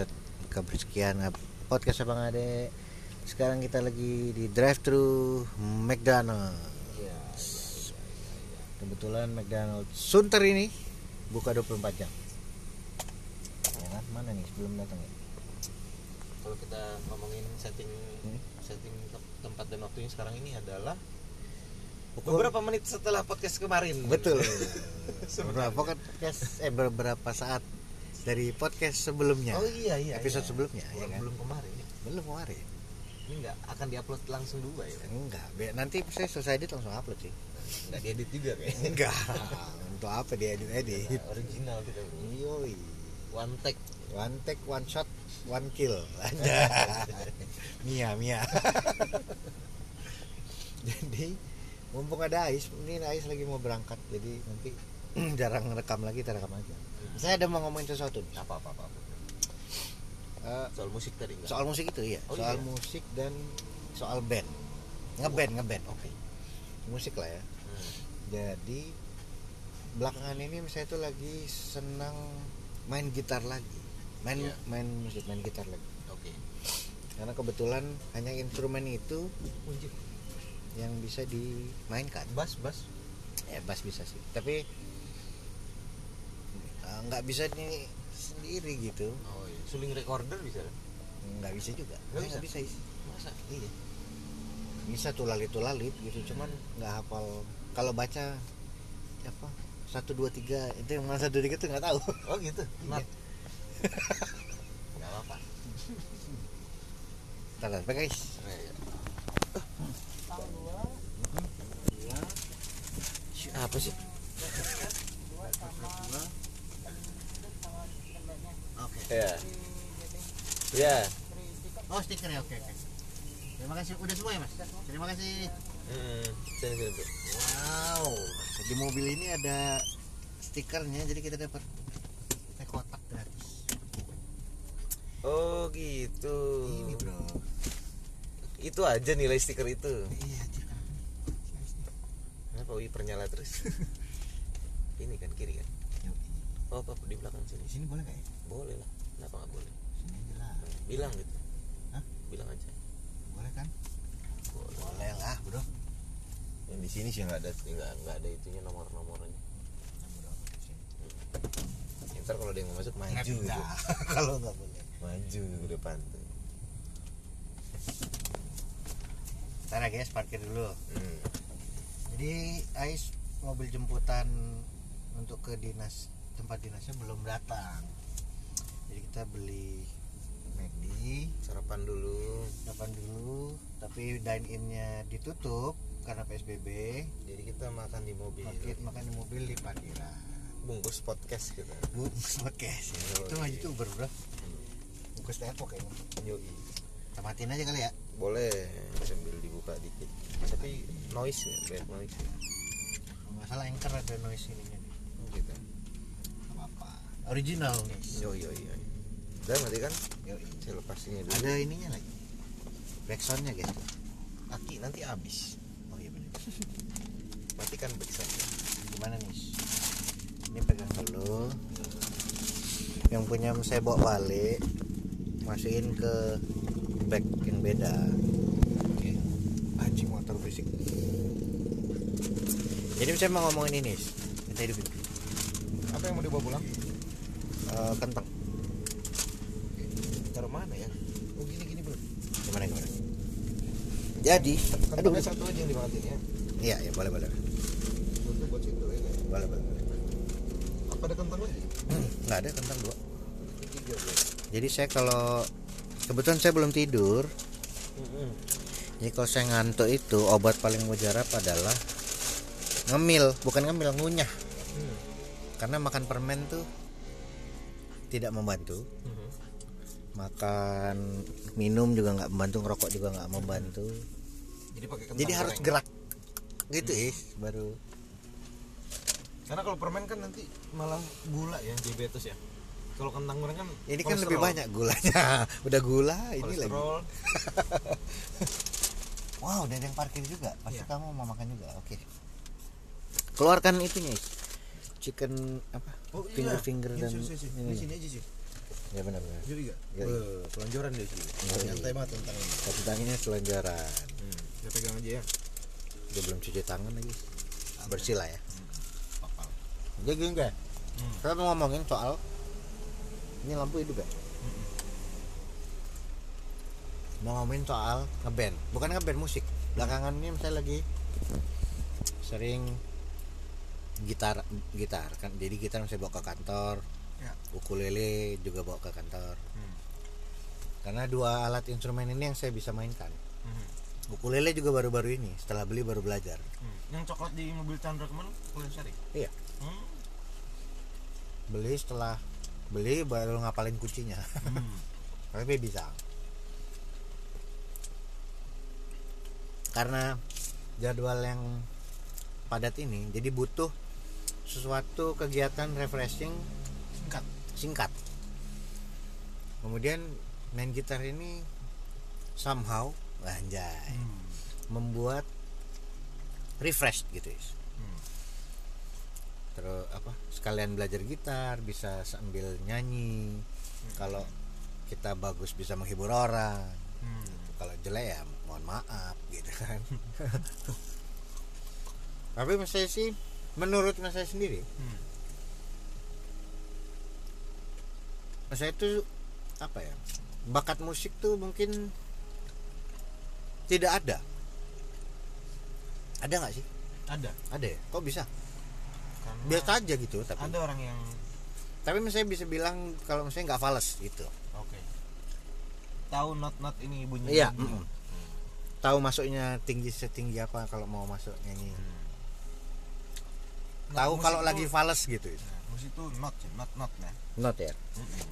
episode kebersekian podcast Abang Ade. Sekarang kita lagi di drive thru McDonald. Kebetulan McDonald Sunter ini buka 24 jam. Ya kan? Mana nih sebelum datang ya? kalau kita ngomongin setting Hmm. setting tem- tempat dan waktunya sekarang ini adalah Pukul- beberapa menit setelah podcast kemarin Betul. Beberapa podcast eh beberapa saat dari podcast sebelumnya. oh iya iya Episode iya. sebelumnya, ya belum, kan? belum kemarin ya. Belum kemarin. ini nggak akan diupload langsung dua ya Enggak, nanti saya selesai edit langsung upload sih. nggak diedit juga kayak Enggak. Untuk apa dia edit edit? original kita Yoi. one take One take, one shot, one kill. Ada. Mia, Mia. jadi mumpung ada Ais, ini Ais lagi mau berangkat, jadi nanti jarang rekam lagi, kita rekam aja. Saya ada mau ngomongin sesuatu. nih. apa apa apa, apa. Eh, soal musik tadi nggak soal musik itu ya, Oh, soal iya. musik dan soal band. Ngeband, ngeband. Oke. Musik lah ya. Hmm. Jadi belakangan ini saya tuh lagi senang main gitar lagi. Main Iya. main musik, main gitar lagi. oke Karena kebetulan hanya instrumen itu yang bisa dimainkan. bass bass Ya bass bisa sih, tapi nggak bisa nih sendiri gitu. oh iya suling recorder bisa Nggak bisa juga. Nggak Eh, bisa? bisa. Is. masa Iya. Bisa tulalit tulalit gitu, cuman nggak hafal. Kalau baca apa satu dua tiga itu yang mana satu tiga tuh nggak tahu. oh gitu Iya. Not. nggak apa-apa Ntar, ntar, guys. apa sih Oke. ya ya Oh stiker ya, oke oke. Terima kasih, udah semua ya mas. Terima kasih. hmm. sini sini bro Wow, di mobil ini ada stikernya, jadi kita dapat teh kotak gratis. oh gitu Ini bro. itu aja nilai stiker itu Iya, kenapa Wi pernyala terus ini kan kiri kan oh apa di belakang Di sini sini boleh nggak ya? boleh lah kenapa nggak boleh Sini lah. bilang gitu Hah? bilang aja Boleh kan? boleh Boleh lah, bro. yang di sini sih nggak ada nggak nggak ada itunya nomor nomornya bro, di sini. ntar kalau dia mau masuk maju Nggak gitu. Kalau nggak boleh. maju ke depan tuh Ntar ya guys, parkir dulu. hmm. Jadi Ais mobil jemputan untuk ke dinas tempat dinasnya belum datang. Jadi kita beli McD sarapan dulu. Kapan dulu tapi dine innya ditutup karena PSBB jadi kita makan di mobil. Makan makan di mobil di parkiran. Bungkus podcast kita. Bungkus podcast. Ya. Itu mah iya. youtuber bro bungkus tepo kayaknya? Yoi. kita matiin aja kali ya. Boleh sambil dibuka dikit. Tapi noise ya bad noise ya. Nggak salah anchor ada noise ininya nih gitu Nggak apa-apa original. Nih yo yo yo. Udah mati kan? Yoi. saya lepas ini dulu. Ada ininya lagi. Backsoundnya guys. Aki nanti habis. Oh iya bener. Matikan backsoundnya gimana nih ini pegang dulu. Yang punya saya bawa balik masukin ke bag yang beda. Oke. Anjing motor berisik jadi saya mau ngomongin ini kita hidupin. Apa yang mau dibawa pulang Eh, kentang. Taruh mana ya? Oh gini gini bro gimana gimana? Jadi aduh. kentangnya satu aja yang dimatiin ya? Iya ya boleh boleh. Itu buat situ ya boleh boleh apa ada kentang lagi? Hmm, nggak ada kentang dua. Tiga jadi saya kalau kebetulan saya belum tidur. Jadi kalau saya ngantuk itu obat paling mujarab adalah ngemil, bukan ngemil, ngunyah. Hmm. Karena makan permen tuh tidak membantu. Makan minum juga nggak membantu, ngerokok juga nggak membantu. jadi pakai kentang Jadi harus goreng. gerak. Gitu is baru. karena kalau permen kan nanti malah gula ya diabetes ya kalau kentang goreng kan Ini kan lebih banyak gulanya. Udah gula ini lagi. Wow, dan yang parkir juga. Pasti Iya. kamu mau makan juga. Oke. Keluarkan itunya is. Chicken apa? Oh, iya. finger finger Ini dan sini, sini, sini. ini. Sini aja sih ya benar-benar Jadi gak? Pelonjoran dia sih. Yoi. Nyantai banget tentang ini. satu tangannya selenjaran Hmm. Saya pegang aja ya. dia belum cuci tangan lagi bersih lah ya Papal. jadi gini Hmm. kita mau ngomongin soal ini lampu hidup ya mau ngomongin soal ngeband bukan ngeband musik belakangan ini saya lagi sering gitar gitar kan jadi gitar saya bawa ke kantor Ya. ukulele juga bawa ke kantor Hmm. karena dua alat instrumen ini yang saya bisa mainkan Hmm. ukulele juga baru-baru ini setelah beli baru belajar Hmm. Yang coklat di mobil Chandra ke mana? Kuliah Sari. iya Hmm. beli setelah beli baru ngapalin kuncinya Hmm. tapi bisa karena jadwal yang padat ini jadi butuh sesuatu kegiatan refreshing Singkat. singkat kemudian main gitar ini somehow anjay Hmm. membuat refresh gitu Is. Hmm. terus apa sekalian belajar gitar bisa sambil nyanyi kalau kita bagus bisa menghibur orang Hmm. kalau jelek ya mohon maaf gitu kan tapi saya sih menurut mas saya sendiri Hmm. mas saya itu apa ya bakat musik tuh mungkin tidak ada ada nggak sih Ada. ada ya kok bisa Karena biasa aja gitu tapi ada orang yang tapi mas saya bisa bilang kalau misalnya nggak fals gitu oke. Tahu not-not ini bunyi. Iya, bunyi. mm-mm. tahu masuknya tinggi setinggi apa kalau mau masuk nyanyi Hmm. Tahu kalau tuh- lagi fals gitu Nah, musik itu not ya, not not ya. not ya Mm-mm.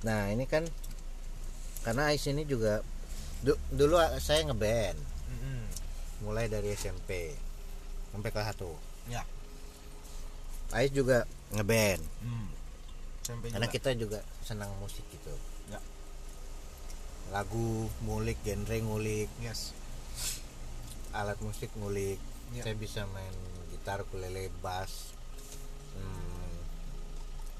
nah ini kan karena Ais ini juga du- dulu saya ngeband Mm-mm. mulai dari SMP sampai kelas 1 Ya. Ais juga ngeband Hmm. Sampai karena juga. kita juga senang musik gitu Ya. lagu ngulik genre ngulik Yes. alat musik ngulik Ya. saya bisa main gitar ukulele bass. Hmm,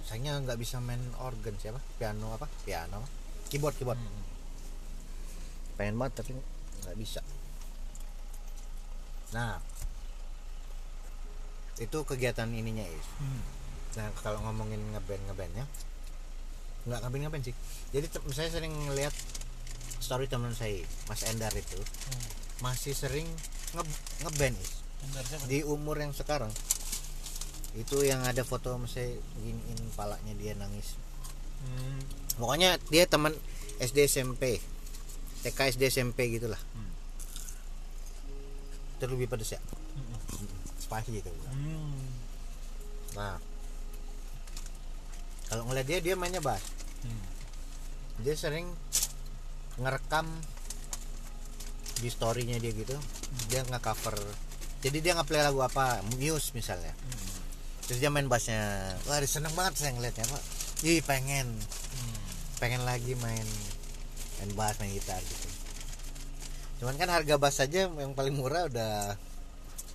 sayangnya nggak bisa main organ siapa piano apa? Piano. Keyboard keyboard. Hmm. pengen banget tapi nggak bisa. Nah itu kegiatan ininya is. Hmm. nah kalau ngomongin ngeband ngebandnya nggak ngeband ngeband sih. Jadi saya sering ngeliat story teman saya Mas Endar itu Hmm. masih sering nge ngeband is? Di umur yang sekarang itu yang ada foto saya giniin palanya dia nangis Hmm. pokoknya dia teman SD SMP TK SD SMP gitulah Hmm. itu lebih pedes ya Hmm. spicy gitu Hmm. nah kalau ngeliat dia dia mainnya bass Hmm. dia sering ngerekam di storynya dia gitu dia nge-cover jadi dia nge-play lagu apa Muse misalnya Hmm. terus dia main bassnya wah seneng banget saya ngeliatnya pak ih pengen Hmm. pengen lagi main main bass main gitar gitu cuman kan harga bass saja yang paling murah udah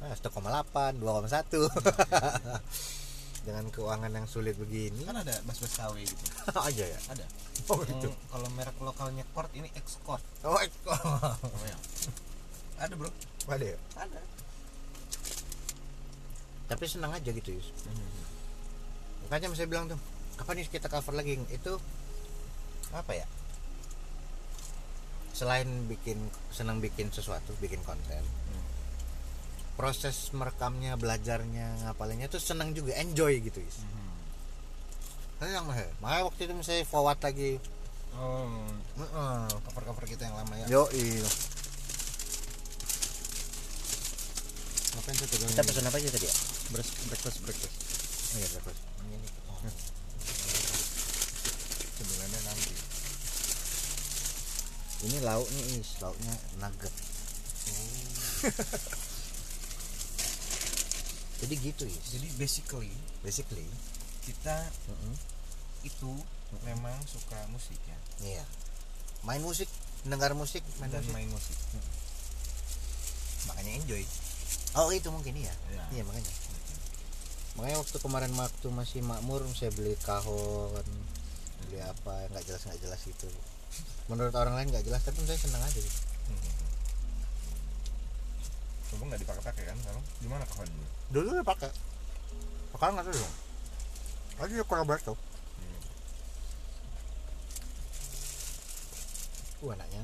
ah, 1,8 2,1 dengan keuangan yang sulit begini Kan ada bass-bass KW gitu. aja ya Ada. oh Yang kalau merek lokalnya Chord ini X Chord. oh itu namanya. Ada, Bro. ada ya Ada. Tapi senang aja gitu Yus. Hmm. makanya saya bilang tuh kapan nih kita cover lagi itu apa ya selain bikin senang bikin sesuatu bikin konten Hmm. proses merekamnya belajarnya ngapalinnya tuh senang juga enjoy gitu Yus. Hmm. senang mah makanya waktu itu saya forward lagi Oh, Heeh. cover-cover kita yang lama ya. yo iya Ngapain tuh kita pesan apa aja tadi ya Breakfast, breakfast, breakfast. oh iya breakfast Ini. Oh. Sebenarnya nanti. ini lauknya is lauknya nugget jadi gitu is Jadi basically basically kita mm-mm. itu memang suka musik ya iya main musik dengar musik main dan musik main musik. Makanya enjoy. oh itu mungkin iya Ya. iya makanya makanya waktu kemarin waktu masih makmur saya beli kahon dia apa yang nggak jelas nggak jelas itu menurut orang lain nggak jelas tapi saya senang aja gitu. Coba nggak dipakai-pakai kan sekarang? Gimana kawan dulu? dulu udah pakai sekarang nggak tahu dong aja ya kurang berat tuh uh anaknya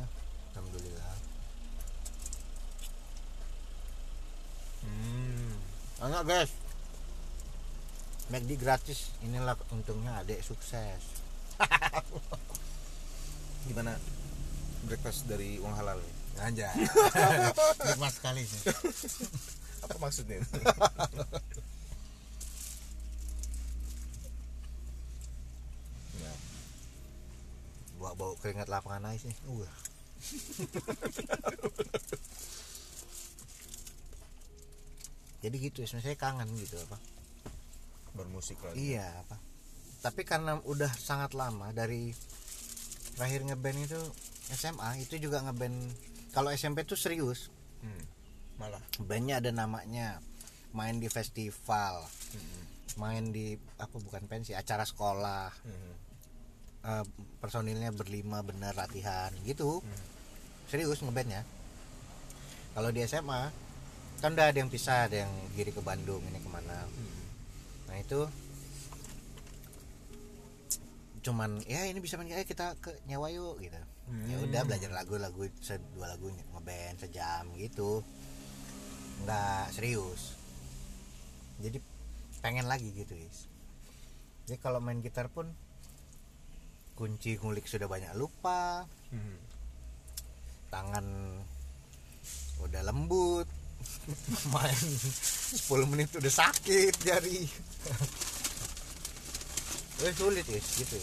alhamdulillah Hmm. anak guys McD gratis. Inilah untungnya adik sukses. Gimana breakfast dari uang halal? Nih? aja. Nikmat sekali sih. Apa maksudnya? ya. bawa bau keringat lapangan ais nih uh jadi gitu sebenarnya saya kangen gitu apa Bermusik lagi. iya apa tapi karena udah sangat lama dari terakhir ngeband itu SMA itu juga ngeband kalau SMP tuh serius Hmm. Malah. bandnya ada namanya main di festival Hmm. main di apa bukan pensi acara sekolah Hmm. eh, personilnya berlima bener latihan gitu Hmm. serius ngebandnya kalau di SMA kan udah ada yang pisah ada yang giri ke Bandung ini ke mana Hmm. Nah itu cuman ya ini bisa main eh kita ke nyawa yuk gitu. Ya udah belajar lagu-lagu dua lagu ngeband sejam gitu. Nggak serius. Jadi pengen lagi gitu is jadi kalau main gitar pun kunci ngulik sudah banyak lupa. Hmm. tangan udah lembut main 10 menit udah sakit jari Eh sulit is gitu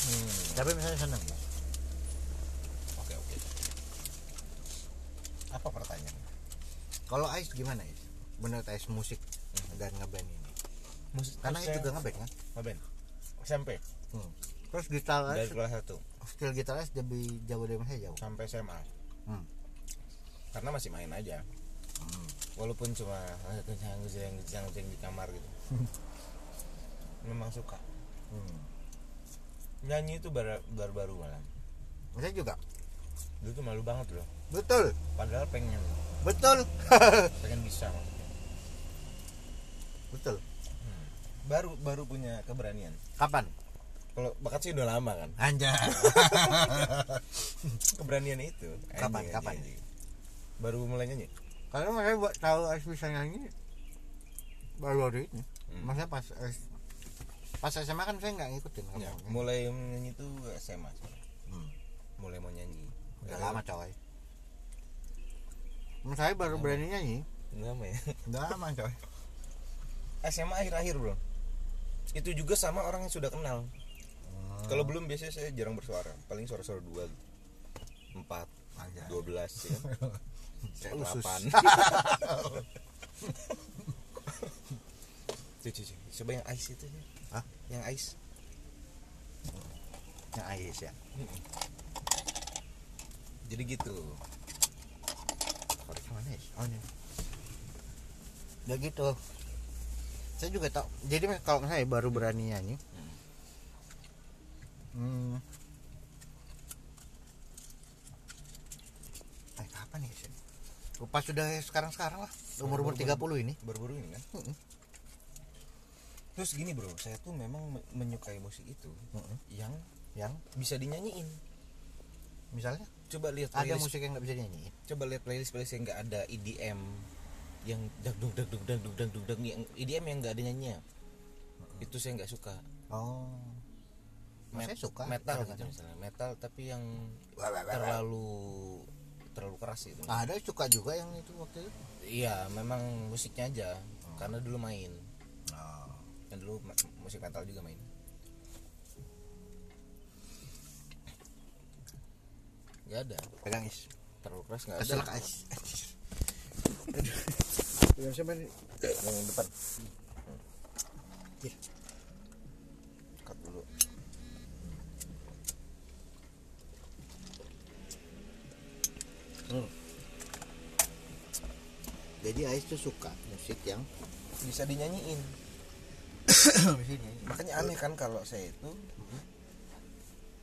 Hmm. tapi misalnya seneng Oke oke. Apa pertanyaannya? kalau Ais gimana Ais menurut Ais musik dan ngeband ini Musik karena Ais juga ngeband kan ngeband. SMP hmm. terus gitar dari Ais kelas 1 skill gitar Ais lebih jauh dari saya jauh sampai SMA. Hmm. Karena masih main aja. Hmm. Walaupun cuma kencang-kencang di kamar gitu. Memang suka. Hmm. Nyanyi itu baru- baru-baru malam. saya juga Dulu tuh malu banget loh. betul Padahal pengen betul pengen bisa maksudnya. betul Baru baru punya keberanian. kapan Kalau bakat sih udah lama kan. anjay Keberanian itu. Kapan, anjing, kapan? anjing. Baru mulai nyanyi. Kalau saya buat tahu Ais bisa nyanyi baru hari ini. Hmm. Maksudnya pas pas SMA kan saya nggak ngikutin. Ya, mulai nyanyi itu SMA. Hmm. mulai mau nyanyi Udah lama coy. Saya baru berani nyanyi. lama ya Udah lama coy. SMA akhir-akhir bro itu juga sama orang yang sudah kenal kalau belum biasanya saya jarang bersuara paling suara-suara dua empat dua belas ya Saya usus. Tuh, cuy, cuy. coba yang ice itu ya. Hah? yang ice Yang Ais ya. jadi gitu Korek mana ya? Oh ini. Udah gitu. Saya juga tak. Jadi kalau saya baru berani nyanyi. Hmm. Eh kapan ya? Sen? Pas sudah sekarang-sekarang lah. Umur-umur 30 ini. baru-baru ini kan terus gini bro saya tuh memang me- menyukai musik itu Mm-mm. yang Yang bisa dinyanyiin misalnya coba lihat ada playlist musik yang nggak bisa dinyanyiin. coba lihat playlist playlist yang nggak ada EDM yang dag dug dag dug dag yang EDM yang nggak ada nyanyinya itu saya nggak suka Oh. Met- saya suka. metal gitu kadang-kadang. misalnya metal tapi yang terlalu terlalu keras gitu Ada suka juga yang itu waktu itu. iya memang musiknya aja karena dulu main Oh. dan dulu musik metal juga main nggak ada Pegang is. terlalu keras nggak ada Kesel is. Pegang siapa nih? yang depan Ih. cut dulu Hmm. Jadi Ais tuh suka musik yang bisa dinyanyiin makanya aneh kan kalau saya itu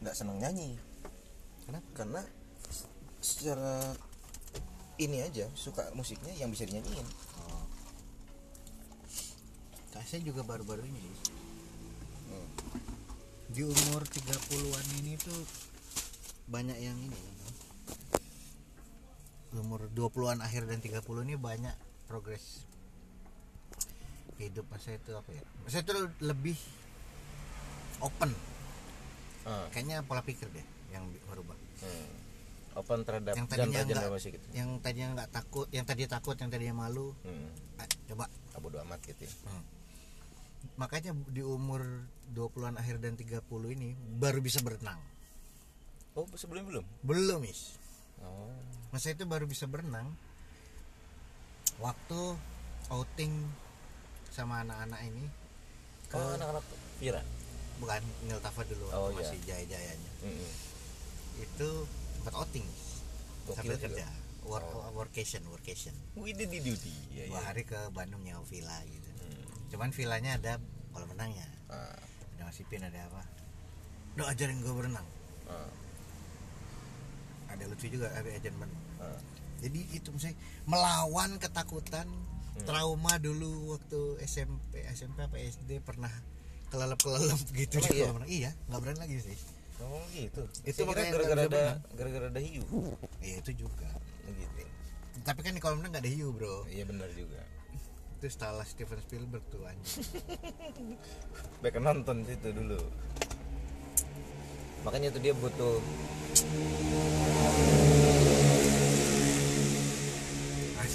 nggak seneng nyanyi Kenapa? karena secara ini aja suka musiknya yang bisa dinyanyiin Oh. Saya juga baru-baru ini sih. Hmm. Di umur 30-an ini tuh banyak yang ini. Umur 20-an akhir dan 30 ini banyak progres hidup saya itu apa ya? Saya itu lebih open. Ah, Kayaknya pola pikir deh yang berubah. hmm. open terhadap Yang tadinya genre-genre nggak- musik gitu Yang tadinya nggak takut, yang tadinya takut, yang tadinya malu, hmm. ah, coba ah, bodo amat gitu ya. makanya di umur 20-an akhir dan 30 ini baru bisa berenang oh sebelum belum belum is oh. Masa itu baru bisa berenang. Waktu outing sama anak-anak ini ke oh anak-anak Vira? Bukan Niltafa dulu waktu Oh, iya. masih jaya-jayanya. Mm-mm. itu tempat outing. Sambil juga. kerja. Work, Oh. workation workation. Wih, di di di ya, dua ya. hari ke Bandung nyewa villa gitu. Hmm. cuman villanya ada kolam renangnya. Ah, ada masipin ada apa. Udah ajarin gue berenang. Ah, ada lucu juga ada berenang ah. jadi itu misalnya melawan ketakutan Hmm. trauma dulu waktu SMP SMP apa SD pernah kelelep kelelep gitu di iya? kolam renang. iya nggak berani lagi sih Oh gitu. Itu makanya gara-gara nggak ada gara-gara ada hiu. iya itu juga Gitu. tapi kan di kolam renang nggak ada hiu bro Iya benar juga. itu salah Steven Spielberg tuh anjing Baik nonton situ dulu. Makanya itu dia butuh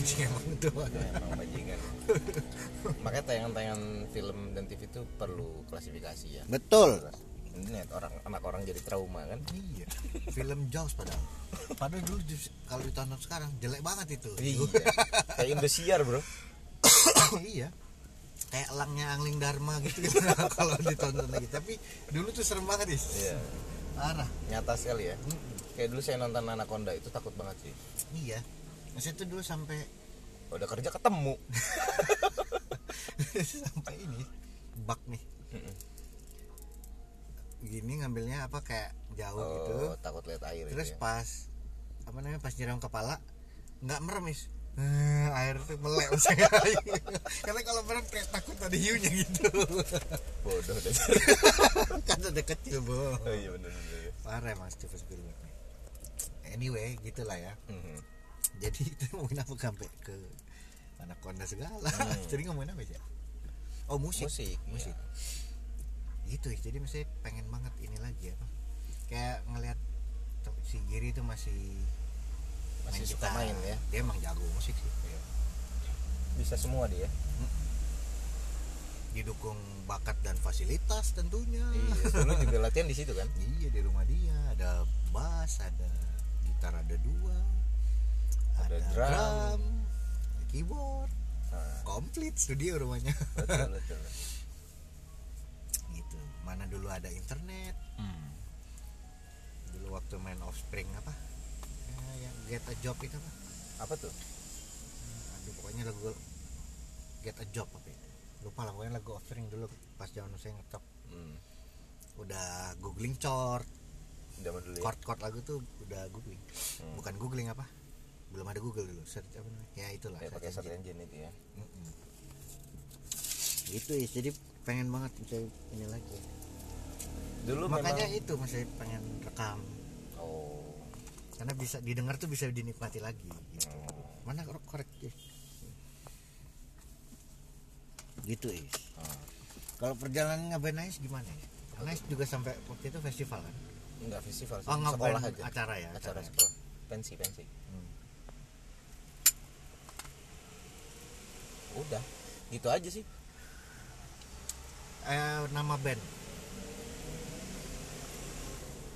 anjing emang tuh ya, emang bajingan. Makanya tayangan-tayangan film dan TV itu perlu klasifikasi ya. betul Ini orang anak orang jadi trauma kan. iya film Jaws padahal padahal dulu kalau ditonton sekarang jelek banget itu Iya. Kayak Indosiar, Bro. iya kayak elangnya angling dharma gitu kalau ditonton lagi tapi dulu tuh serem banget is Iya. parah Nyata sekali ya. Kayak dulu saya nonton Anaconda itu takut banget sih. iya masih itu dulu sampai Udah kerja ketemu. sampai ini bak nih Mm-mm. gini ngambilnya apa kayak jauh gitu Oh, takut lihat air terus gitu ya. pas apa namanya pas nyiram kepala nggak merem is Eh, air tuh melek karena kalau merem kayak takut ada hiunya gitu Bodoh deh. kan udah kecil bo oh iya benar benar. parah mas Spielberg nih. anyway gitulah ya Mhm. Jadi itu ngomongin apa sampai ke Anaconda segala Hmm. jadi ngomongin apa sih oh musik Musik, musik iya. gitu ya jadi misalnya pengen banget ini lagi apa kayak ngelihat si Giri itu masih Masih suka gitar. main ya. dia emang jago musik sih Bisa semua dia. didukung bakat dan fasilitas tentunya Iya, dulu juga latihan di situ kan. iya di rumah dia ada bass ada gitar ada dua Ada drum. ada keyboard Nah, komplit studio rumahnya betul betul. gitu mana dulu ada internet dulu waktu main offspring apa ya, yang get a job itu apa Apa tuh? aduh pokoknya lagu get a job apa ya lupa lah pokoknya lagu offspring dulu pas zaman saya ngetop Hmm. udah googling chord Zaman dulu ya. chord chord lagu tuh udah googling Hmm. bukan googling apa belum ada google dulu search apa namanya ya itulah Kayak pakai search engine. engine itu ya. Mm-mm. itu is jadi pengen banget bisa ini lagi Dulu makanya memang itu masih pengen rekam Oh. karena bisa didengar tuh bisa dinikmati lagi gitu. Hmm. mana korek is gitu is Ah. kalau perjalanan ngapain Ais gimana ya Ais juga sampai waktu itu festival kan Enggak festival sih. oh sekolah aja. acara ya Acara ya? sekolah. Pensi pensi. Hmm. Udah. Gitu aja sih. eh, nama band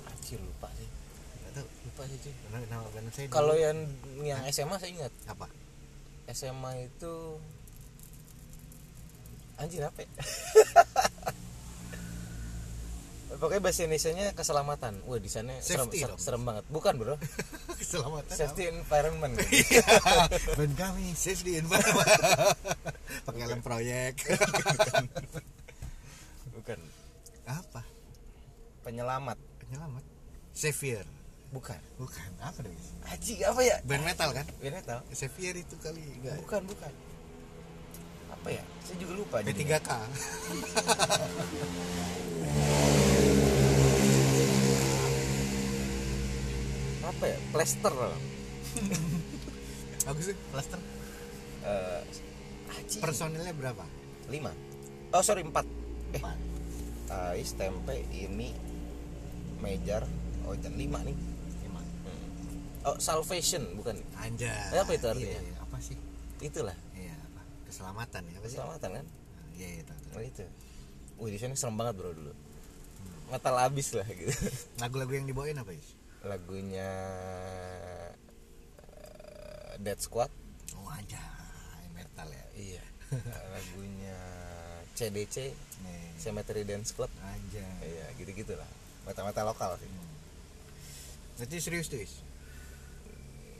Anjir lupa sih. Nggak tahu Lupa sih cuy. nama, nama band saya Kalau yang yang SMA saya ingat. apa SMA itu anjir apa ya? Pokoknya bahasa Indonesia-nya keselamatan. Wah, di sana serem, serem, serem banget. Bukan, Bro. keselamatan Safety environment. band kami safety environment. Lem proyek. Bukan. Apa? Penyelamat. Penyelamat? Xavier. Bukan. Bukan. Apa dong Haji apa ya? Band metal kan? Band metal. Xavier itu kali enggak bukan bukan. Apa ya? Saya juga lupa jadinya. P3K apa ya? Plaster aku sih Eh, Haji personilnya berapa? Lima. Oh sorry empat. Eh Empat. ais tempe ini mejar. Oh dan lima nih. Lima. Oh salvation bukan? Anjay. Eh, apa itu artinya? Iya, iya. apa sih? Itulah. Iya apa? Keselamatan ya apa sih? Keselamatan kan? Iya iya tahu, tahu. oh itu. Wih di sini serem banget bro dulu. Metal abis lah gitu. Lagu-lagu yang dibawain apa is lagunya eh, Dead Squad. Oh anjay metal ya. Iya lagunya CDC nih. Cemetery Dance Club. Anjay. Iya gitu gitulah metal-metal lokal sih. Berarti serius tuh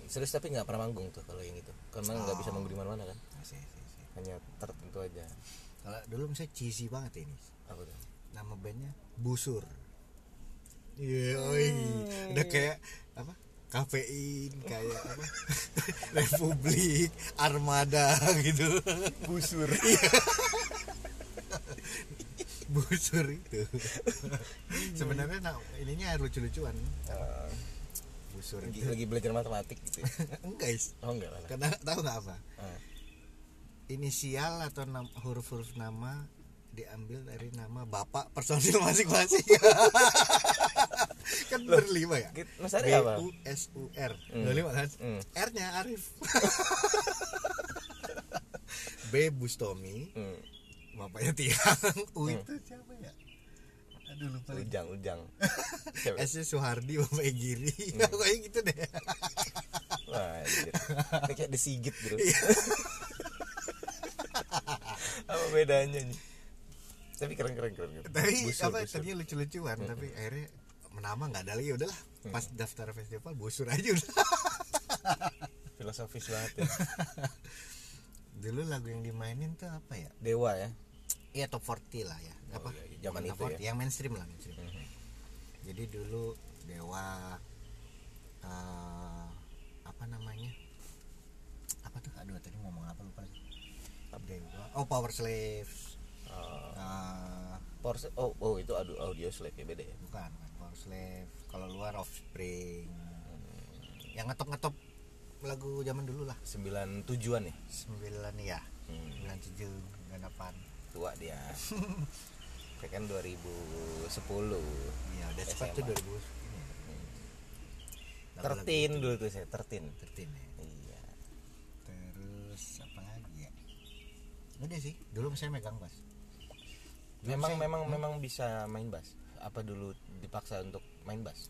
serius tapi nggak pernah manggung tuh kalau yang itu. Karena nggak bisa Oh. manggung di mana-mana kan? Asik, asik, asik. hanya tertentu aja. Kalau dulu misalnya cheesy banget ini apa tuh? Nama bandnya Busur iya oi. Udah kayak apa kafein kayak apa Republik Armada gitu. Busur. Busur itu. Sebenarnya nah, ininya lucu-lucuan. Busur. Lagi, itu lagi belajar matematik gitu ya. enggak is. Oh enggak lah. Karena tahu nggak apa? Ah. inisial atau nam- huruf-huruf nama diambil dari nama bapak personil masing-masing kan berlima ya Gitu, B? U S U R Hmm. berlima kan Hmm. R nya Arif B Bustomi Hmm. bapaknya Tiang U Hmm. itu siapa ya aduh lupa. Ujang, ujang. S nya Suhardi bapaknya Giri Hmm. pokoknya gitu deh Wah, kayak disigit bro. Iya. Apa bedanya nih? Tapi keren keren keren. keren. tapi Busur, apa busur. tadinya lucu-lucuan Hmm. tapi akhirnya menama nggak ada lagi udahlah Hmm. pas daftar festival busur aja udah filosofis banget ya. dulu lagu yang dimainin tuh apa ya Dewa ya. iya top 40 lah ya Oh, apa iya, iya. Zaman Bukan itu top ya. 40, yang mainstream lah mainstream Mhm. jadi dulu dewa eh, apa namanya apa tuh aduh tadi ngomong apa lupa lagi dewa oh power slaves Eh, Porsche, oh, oh itu audio, audio slave ya beda ya. bukan power slave kalau luar offspring Hmm. yang ngetop ngetop lagu zaman dulu lah Sembilan tujuan ya. sembilan ya Hmm. sembilan tujuh sembilan delapan Tua dia. Saya kan 2010. iya udah cepat tuh 2000 ini. Lagu-lagu Tertin dulu tuh saya, tertin. tertin ya Iya. terus apa lagi ya udah sih dulu saya megang bass Memang saya- memang Hmm? memang bisa main bass. Apa dulu dipaksa untuk main bass?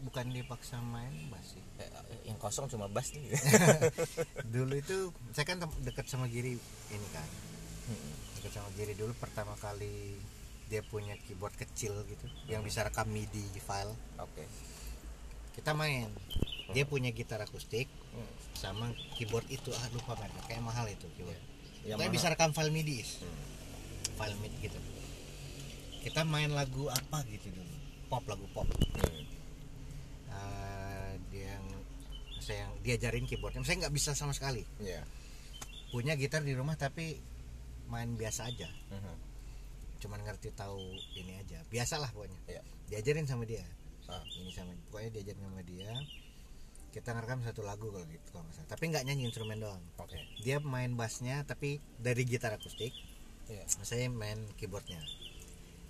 bukan dipaksa main bass sih Eh, yang kosong cuma bass nih. dulu itu saya kan dekat sama Giri ini kan Hmm. dekat sama Giri dulu pertama kali dia punya keyboard kecil gitu yang bisa rekam MIDI file Oke. kita main dia punya gitar akustik Hmm. sama keyboard itu ah lupa mereka kayak mahal itu keyboard Yang Pokoknya mana? bisa rekam file MIDI. Hmm. file MIDI gitu kita main lagu apa gitu dulu pop lagu pop Hmm. Eh, dia yang saya yang diajarin keyboardnya saya nggak bisa sama sekali Iya. punya gitar di rumah tapi main biasa aja Mhm. cuman ngerti tahu ini aja biasalah pokoknya Iya. diajarin sama dia Ah. ini sama pokoknya diajarin sama dia kita ngerekam satu lagu kalau gitu kalau nggak salah tapi nggak nyanyi instrumen doang Oke. dia main bassnya tapi dari gitar akustik Iya. saya main keyboardnya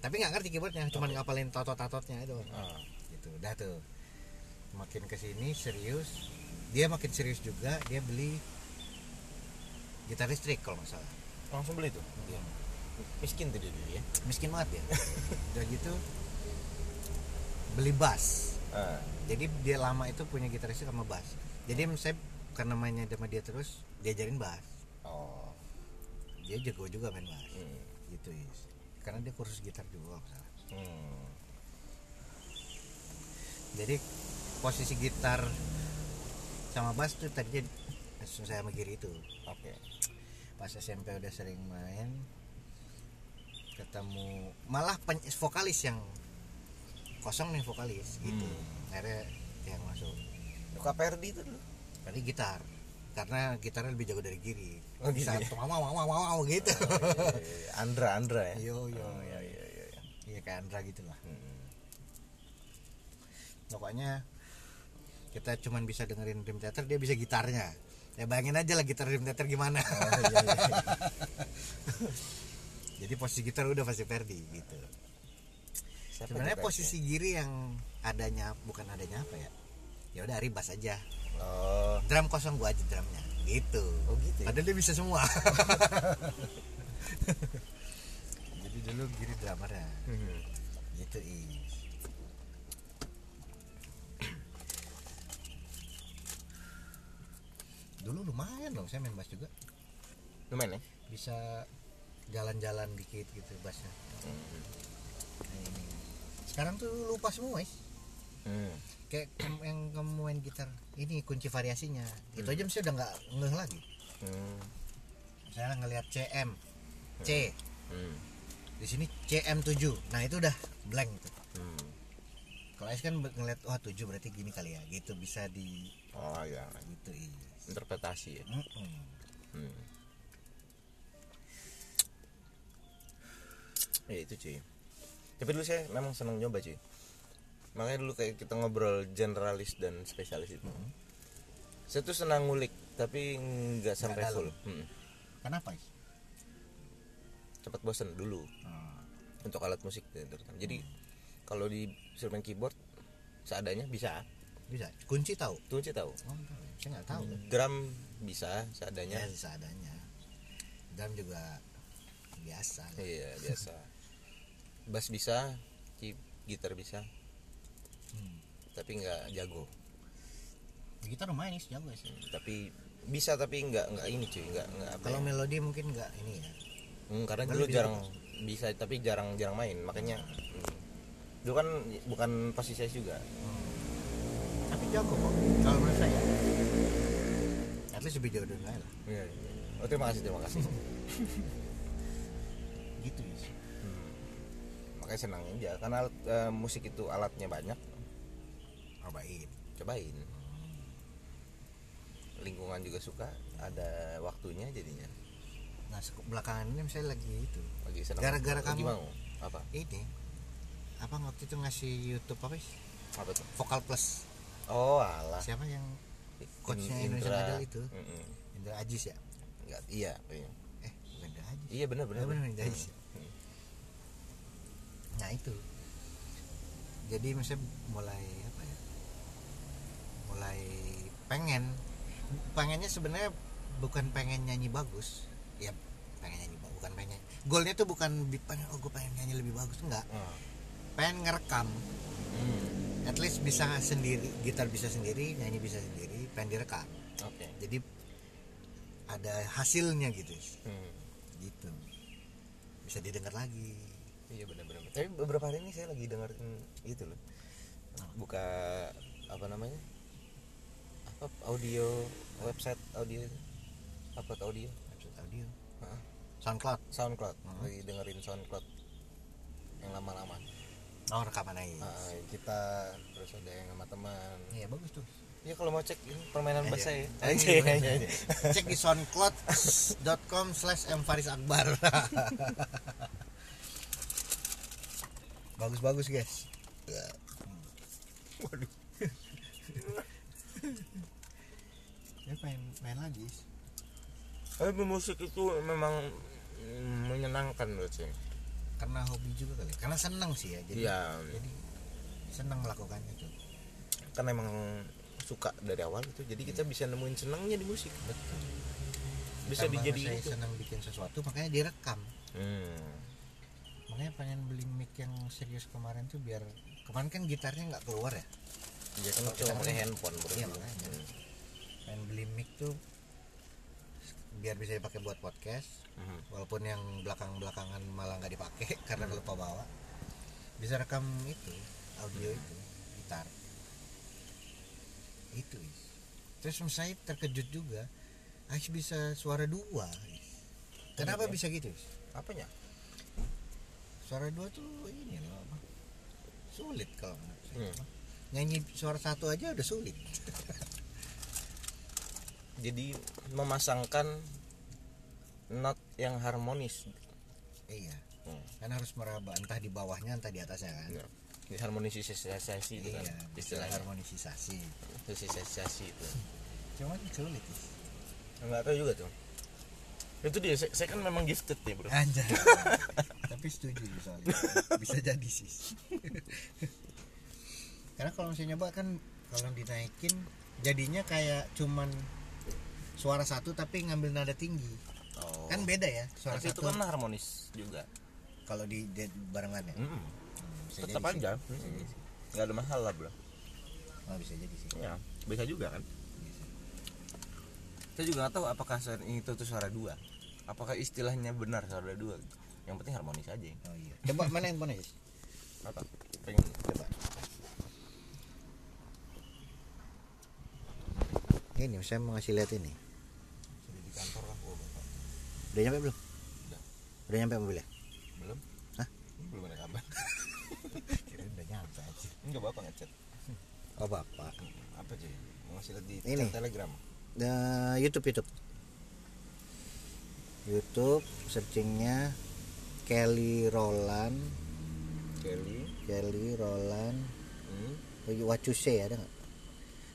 tapi nggak ngerti keyboardnya cuman ngapalin totot-tatotnya itu Ah. gitu udah tuh makin ke sini serius dia makin serius juga dia beli gitar listrik kalau nggak salah Langsung beli tuh. Iya. Miskin tuh dia dulu ya. miskin banget ya udah gitu beli bass Ah. jadi dia lama itu punya gitar listrik sama bass jadi saya karena mainnya sama dia terus diajarin bass Oh. dia jago juga main bass Hmm. gitu is karena dia kursus gitar juga salah Hmm. jadi posisi gitar sama bass tuh tadinya saya sama Giri itu Oke. pas SMP udah sering main ketemu malah pen- vokalis yang kosong nih vokalis gitu Hmm. akhirnya yang masuk Kak Perdi itu dulu tadi gitar karena gitarnya lebih jago dari Giri. Oh, gitu bisa ya? wow wow wow wow gitu. Andra Andra ya? Yo yo. Oh, iya iya iya iya. iya kayak Andra gitu lah Hmm. pokoknya kita cuman bisa dengerin Dream Theater dia bisa gitarnya. Ya bayangin aja lah gitar Dream Theater gimana. Oh, iya, iya, iya. jadi posisi gitar udah pasti Ferdi gitu. Siapa sebenarnya posisi Giri yang adanya bukan adanya apa ya? Ya udah Ari bass aja? Oh. Drum kosong gua aja drumnya. Gitu. Oh, gitu ya? padahal dia bisa semua. Jadi dulu Giri drummernya. Hmm. gitu is dulu lumayan loh saya main bass juga. Lumayan ya? Bisa jalan-jalan dikit gitu bassnya. Nah, ini. sekarang tuh lupa semua is. Hmm. Kayak kem- yang kamu main gitar ini kunci variasinya itu aja mesti udah nggak ngeh lagi Hmm. saya ngelihat CM C Hmm. di sini CM7 nah itu udah blank tuh Hmm. kalau Ais kan ngeliat wah 7 berarti gini kali ya gitu bisa di Oh ya gitu is interpretasi ya Mm-mm. Hmm. Ya itu cuy. Tapi dulu saya memang senang nyoba cuy. Makanya dulu kayak kita ngobrol generalis dan spesialis itu. Saya tuh senang ngulik tapi nggak sampai full. Hmm. kenapa is Cepat bosen dulu Oh, untuk alat musik terutama. Jadi kalau di instrumen keyboard seadanya bisa. bisa kunci tahu sih tahu. oh, saya nggak tahu Drum bisa seadanya. ya seadanya drum juga biasa lah. Iya biasa. Bass bisa, gitar bisa, Hmm. Tapi nggak jago. gitar lumayan is jago sih Tapi bisa tapi nggak nggak ini cuy, nggak nggak kalau ya. melodi mungkin nggak ini ya Hmm, karena dulu jarang bisa tapi jarang jarang main makanya. hmm. Dulu kan bukan posisi saya juga. tapi jago kok kalau menurut saya at least lebih jago dari saya lah Iya. iya. Oh terima kasih terima kasih. gitu is Hmm. Makanya senang aja karena alat, eh, musik itu alatnya banyak. Cobain Cobain. Lingkungan juga suka, ada waktunya jadinya. nah belakangan ini saya lagi itu Lagi senang. Gara-gara lagi kamu. mau apa? ini apa waktu itu ngasih YouTube apa sih Apa tuh? vokal plus Oh alah. siapa yang coachnya In- Indonesian Indra. Idol itu Mm-mm. Indra Ajis ya Enggak, iya, iya. eh Indra Ajis Iya benar benar. Benar, Indra Ajis? Hmm. nah itu jadi misalnya mulai mulai pengen pengennya sebenarnya bukan pengen nyanyi bagus ya pengen nyanyi bagus bukan pengen goalnya tuh bukan pengen oh gue pengen nyanyi lebih bagus enggak Ah. pengen ngerekam Hmm. at least bisa sendiri gitar bisa sendiri nyanyi bisa sendiri pengen direkam Oke. jadi ada hasilnya gitu Hmm. gitu bisa didengar lagi Iya benar benar. Tapi beberapa hari ini saya lagi dengerin itu loh. Buka apa namanya? Apa audio website audio? Upload audio. episode audio Hah? SoundCloud SoundCloud. Hmm. Lagi dengerin SoundCloud yang lama-lama. oh rekaman aja Ah, kita terus ada yang sama teman. iya bagus tuh Ya kalau mau cek ini permainan Iya. bahasa ya. Iya, iya, iya. cek di soundcloud.com slash mfarisakbar bagus bagus guys Waduh. Ya pengen main lagi. Tapi musik itu memang menyenangkan menurut saya. karena hobi juga kali. Karena seneng sih ya jadi Iya. jadi seneng melakukannya tuh. Kan emang suka dari awal itu jadi kita bisa nemuin senangnya di musik. Betul. Bisa Karena dijadiin saya itu. senang bikin sesuatu makanya direkam. Hmm. makanya pengen beli mic yang serius kemarin tuh biar kemarin kan gitarnya nggak keluar ya? Ya kan cuma pakai handphone bro. Iya, makanya. Pengen beli mic tuh biar bisa dipakai buat podcast Mhm. walaupun yang belakang belakangan malah nggak dipakai karena lupa bawa bisa rekam itu audio itu gitar itu Is. terus saya terkejut juga Ais bisa suara dua Is. kenapa Iya. bisa gitu Is? apanya suara dua tuh ini loh apa sulit kalau menurut saya. Hmm. nyanyi suara satu aja udah sulit jadi memasangkan not yang harmonis. Iya. Hmm. kan harus meraba entah di bawahnya entah di atasnya kan? Iya. Di harmonisasi itu kan iya istilah istilahnya. harmonisasi harmonisasi itu. Cuman sulit nggak tahu juga tuh. Itu dia saya, saya kan memang gifted nih bro. Anjay. Tapi setuju soalnya. Bisa jadi sih. Karena kalau misalnya nyoba kan kalau dinaikin jadinya kayak cuman suara satu tapi ngambil nada tinggi. Oh. kan beda ya suara tapi itu satu. kan harmonis juga. Kalau di, di barengan ya? Mm. Hmm, bisa tetap aja. Jadi sih. nggak ada masalah bro. Oh, bisa jadi sih. Ya bisa juga kan? Bisa. saya juga nggak tahu apakah suara itu tuh suara dua. Apakah istilahnya benar suara dua? Yang penting harmonis aja. Oh iya. Coba mana handphone Is? apa? Pengen coba. Ini saya mau ngasih lihat ini sudah di kantor lah oh, bapak. Udah nyampe belum? Udah. udah nyampe mobilnya belum. Hah? belum ada kabar. Kira udah nyampe aja. Enggak bapak ngechat. Oh bapak apa sih mau ngasih lihat di Ini. telegram. Nah, YouTube YouTube. YouTube searchingnya Kelly Roland. Kelly. Kelly Roland. Hmm. You Say ada nggak?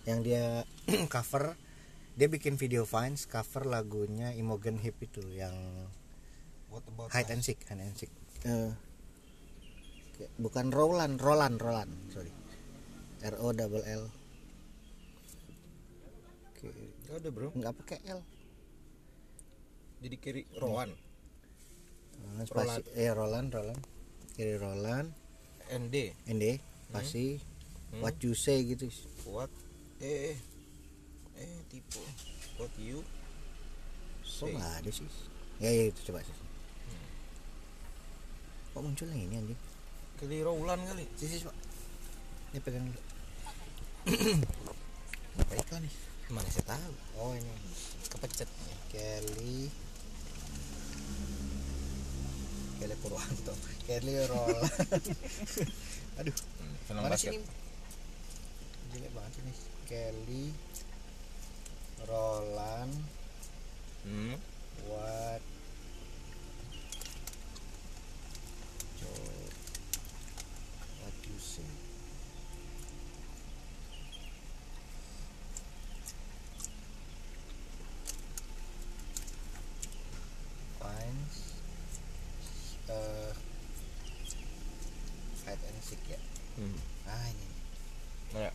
Yang dia cover dia bikin video Vines cover lagunya Imogen Heap itu yang what about Hide and Seek Hide and Seek. Eh, kayak- bukan Roland Roland Roland sorry. R O double L. Oke, Nggak ada bro. Nggak pakai L. Jadi kiri Rowan Nah, spasi eh Roland Roland. Kiri Roland. ND ND spasi. Hmm. What You Say gitu. What? Eh eh eh tipe you kok nggak ada sih? Ya ya itu coba sih kok muncul yang ini anjing Kelly Rowland kali. Sih sih coba. Ini pegang dulu. Apa iklan nih mana saya tahu? Oh ini. Kepecet. Kelly. Kelly Purwanto. Kelly Roland aduh. Hmm, film mana basket. sih ini? Jelek banget ini. Kelly Roland hmm what you say finds uh, hide and seek ya hmm. ah ini nih. Nah,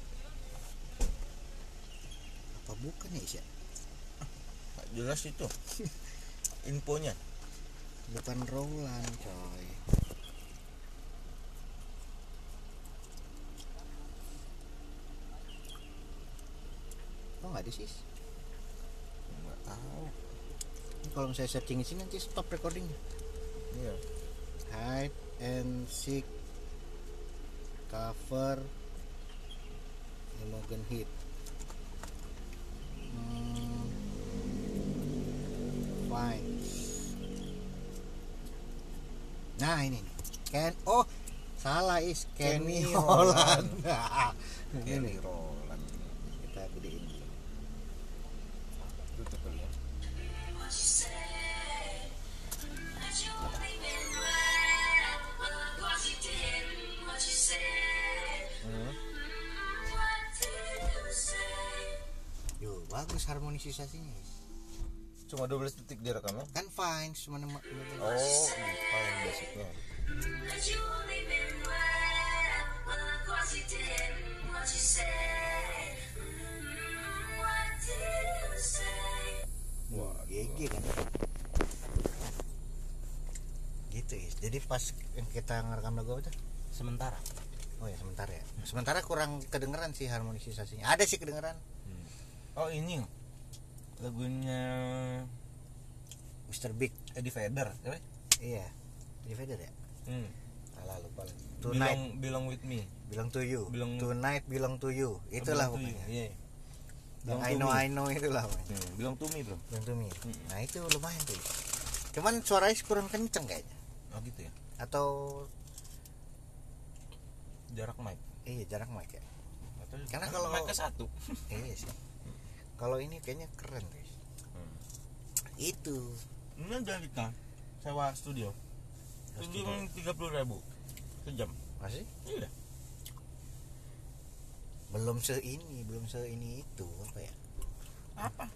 apa bukan ya Isya nggak jelas itu. Infonya. Bukan Roland coy. Kok nggak ada sih. Nggak tahu. Ini kalau misalnya searching sini nanti stop recording. Iya. Hide and seek. Cover. Imogen Heat ini nih Ken oh salah is Kenny Kenny Holland. Kelly ini. Rowland kita gedein tutup kali ya. Hmm. Yo, bagus harmonisasinya Is. Cuma 12 detik direkamnya kan fine cuma nema- oh di file basicnya Wah, GG kan. Gitu ya. Jadi pas yang kita ngerekam lagu apa tuh? sementara Oh ya sementara ya. Sementara kurang kedengeran sih harmonisasinya. Ada sih kedengeran. oh ini lagunya Mr. Big. Eddie Vedder ya? Iya. Divider ya? hmm. Alah lupa lagi. belong Tonight belong with me belong to you. Belong- Tonight belong to you. Itulah Belong pokoknya. iya. Yang Belong I know me. I know itulah pokoknya. Hmm, belong to me bro Belong to me. Hmm. Nah, itu lumayan tuh. Cuman suaranya kurang kenceng kayaknya. oh gitu ya atau jarak mic iya jarak mic ya atau Karena kan kalau- mic-nya satu iya sih kalau ini kayaknya keren guys itu. Ini udah kita sewa studio. Studio tiga puluh ribu. Sejam. Masih? Iya. Belum se ini belum se ini itu apa ya? Apa?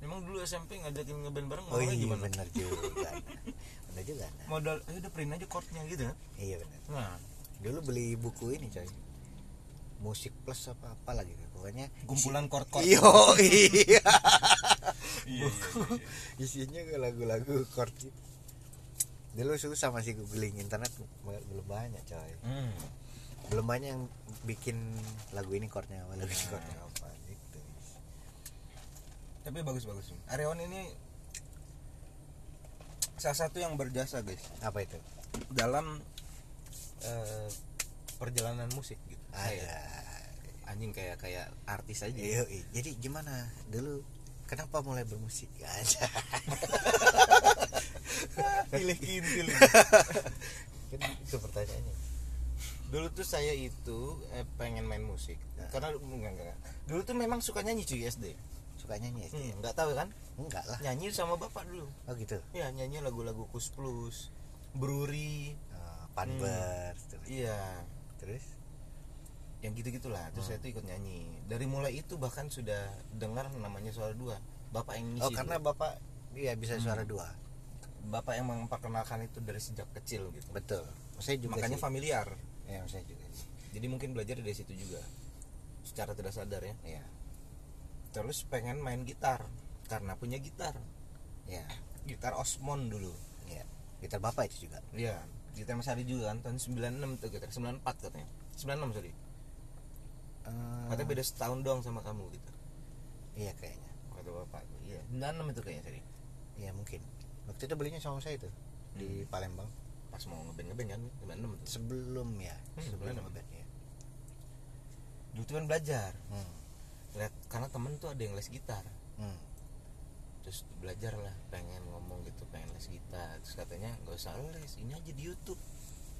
Emang dulu SMP ngajakin ngeband bareng oh iya gimana? benar juga. Benar juga nah. Modal, eh udah print aja chordnya gitu kan? iya benar Nah, dulu beli buku ini coy musik plus apa apa lagi pokoknya kumpulan chord-chord. iya iya Iya, iya, iya. isinya lagu-lagu chord gitu dulu susah masih googling internet belum banyak coy Hmm. belum banyak yang bikin lagu ini chordnya apa lagu ini Nah. chordnya apa gitu Tapi bagus-bagus. Areon ini salah satu yang berjasa guys apa itu dalam eh, perjalanan musik gitu. Anjing kayak kayak artis aja. Iya. jadi gimana dulu kenapa mulai bermusik aja Pilih kintil. kan itu pertanyaannya Dulu tuh saya itu eh, pengen main musik. Nah. Karena enggak, enggak enggak. Dulu tuh memang suka nyanyi cuy SD. suka nyanyi SD Hmm, enggak tahu kan? enggak lah Nyanyi sama bapak dulu. oh gitu Ya, nyanyi lagu-lagu Kus Plus, Bruri, Oh, Panbers terus. iya. terus yang gitu-gitulah. Terus Hmm. saya tuh ikut nyanyi. Dari mulai itu bahkan sudah dengar namanya suara dua. Bapak yang ngisi oh karena dulu. bapak iya bisa suara Hmm. dua. Bapak yang memperkenalkan itu dari sejak kecil gitu. Betul. Saya juga makanya sih. familiar. Ya saya juga sih. Jadi mungkin belajar dari situ juga. Secara tidak sadar ya. Ya terus pengen main gitar. Karena punya gitar. Ya gitar Osmond dulu. Ya gitar bapak itu juga. Iya. Gitar Mas Ari juga kan. Tahun 96 tuh gitar. 94 katanya. 96 sorry Eh, katanya beda setahun doang sama kamu gitu. Iya kayaknya. Kata bapak iya. 96 itu kayaknya tadi iya mungkin. Waktu itu belinya sama saya itu di Palembang. Pas mau ngeband ngeband kan? 96 tuh sebelum ya. Hmm, sebelum sebelum. ngeband ya. Dulu tuh kan belajar. Hmm. lihat karena temen tuh ada yang les gitar. Hmm. terus belajar lah pengen ngomong gitu pengen les gitar. Terus katanya nggak usah les ini aja di YouTube.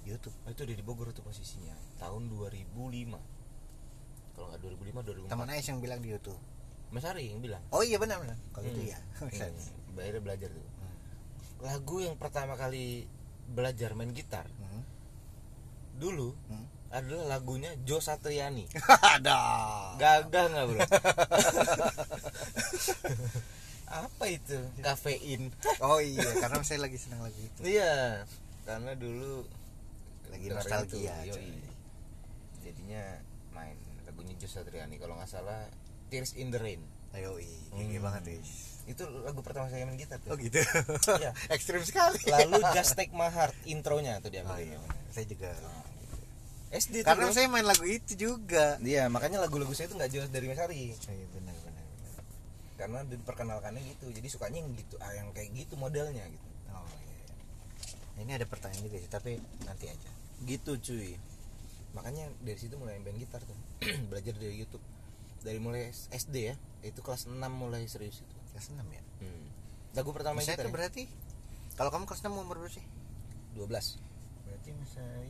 YouTube? Oh, itu udah di Bogor tuh posisinya tahun 2005 kalau nggak 2005 2004 teman Ais yang bilang di YouTube. Mas Ari yang bilang. Oh iya benar benar. Kalau itu Hmm. ya hmm. akhirnya belajar tuh. Hmm. lagu yang pertama kali belajar main gitar Hmm. dulu Hmm. adalah lagunya Jo Satriani. Ada. Gagah nggak bro? Apa itu? Kafein. Oh iya karena saya lagi senang lagu itu. Iya karena dulu Lagi nostalgia, itu, yoi. jadinya Satriani kalau nggak salah Tears in the Rain ayo iya Hmm. banget guys itu lagu pertama saya main gitar tuh oh gitu Iya. ekstrim sekali lalu Just Take My Heart intronya tuh dia oh iya saya juga SD tuh karena saya main lagu itu juga Iya, makanya lagu-lagu saya itu nggak jauh dari Mas Ari. oh, iya benar benar. Karena diperkenalkannya gitu. Jadi sukanya yang gitu, ah, yang kayak gitu modelnya gitu. oh iya Nah, ini ada pertanyaan juga sih tapi nanti aja Gitu cuy. Makanya dari situ mulai main gitar tuh. Belajar dari YouTube. Dari mulai SD ya. Itu kelas 6 mulai serius itu. kelas 6 ya Hmm. Lagu pertama saya gitar itu ya? berarti kalau kamu kelas 6 umur berapa sih 12. berarti saya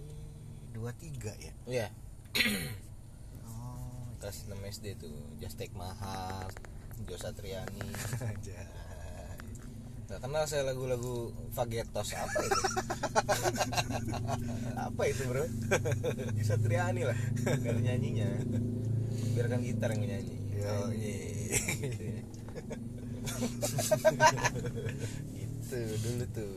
23 ya Iya, oh kelas 6 SD tuh. Just Take Heart, Jo Satriani. Gak kenal saya lagu-lagu Fagetos apa itu? apa itu bro? Satriani lah, biar nyanyinya. Biarkan gitar yang nyanyi. Yo, iya. itu dulu tuh.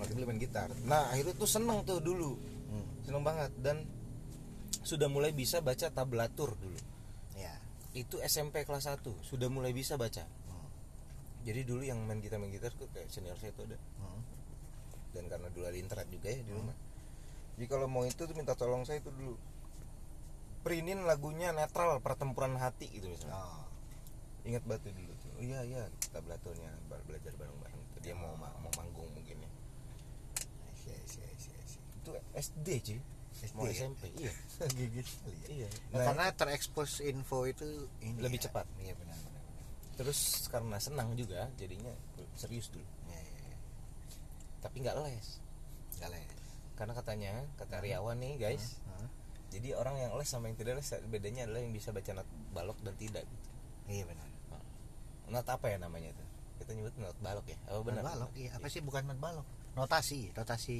Waktu dulu main gitar. Nah akhirnya tuh seneng tuh dulu, hmm. seneng banget dan sudah mulai bisa baca tablatur dulu. ya Itu SMP kelas 1 sudah mulai bisa baca. Hmm. Jadi dulu yang main gitar main gitar tuh kayak senior saya itu ada Hmm. dan karena dulu ada internet juga ya di rumah jadi kalau mau itu tuh minta tolong saya itu dulu printin lagunya netral pertempuran hati gitu misalnya oh ingat batu dulu tuh oh, iya iya kita belatunya bar- belajar bareng bareng dia mau ma- mau manggung mungkin ya I see, I see, I see, I see. itu SD cuy SD mau ya? SMP iya gigit ya iya Nah, Nah, karena terekspos info itu ini Lebih ya. cepat. iya benar. Terus karena senang juga jadinya serius dulu. Ya, ya, ya. tapi nggak les. Nggak les. Karena katanya kata Riawan nih guys Hah? jadi orang yang les sama yang tidak les bedanya adalah yang bisa baca not balok dan tidak gitu. Iya benar. Not apa ya namanya itu? Kita nyebut not balok ya? Oh benar? not balok iya. Apa sih bukan not balok? Notasi notasi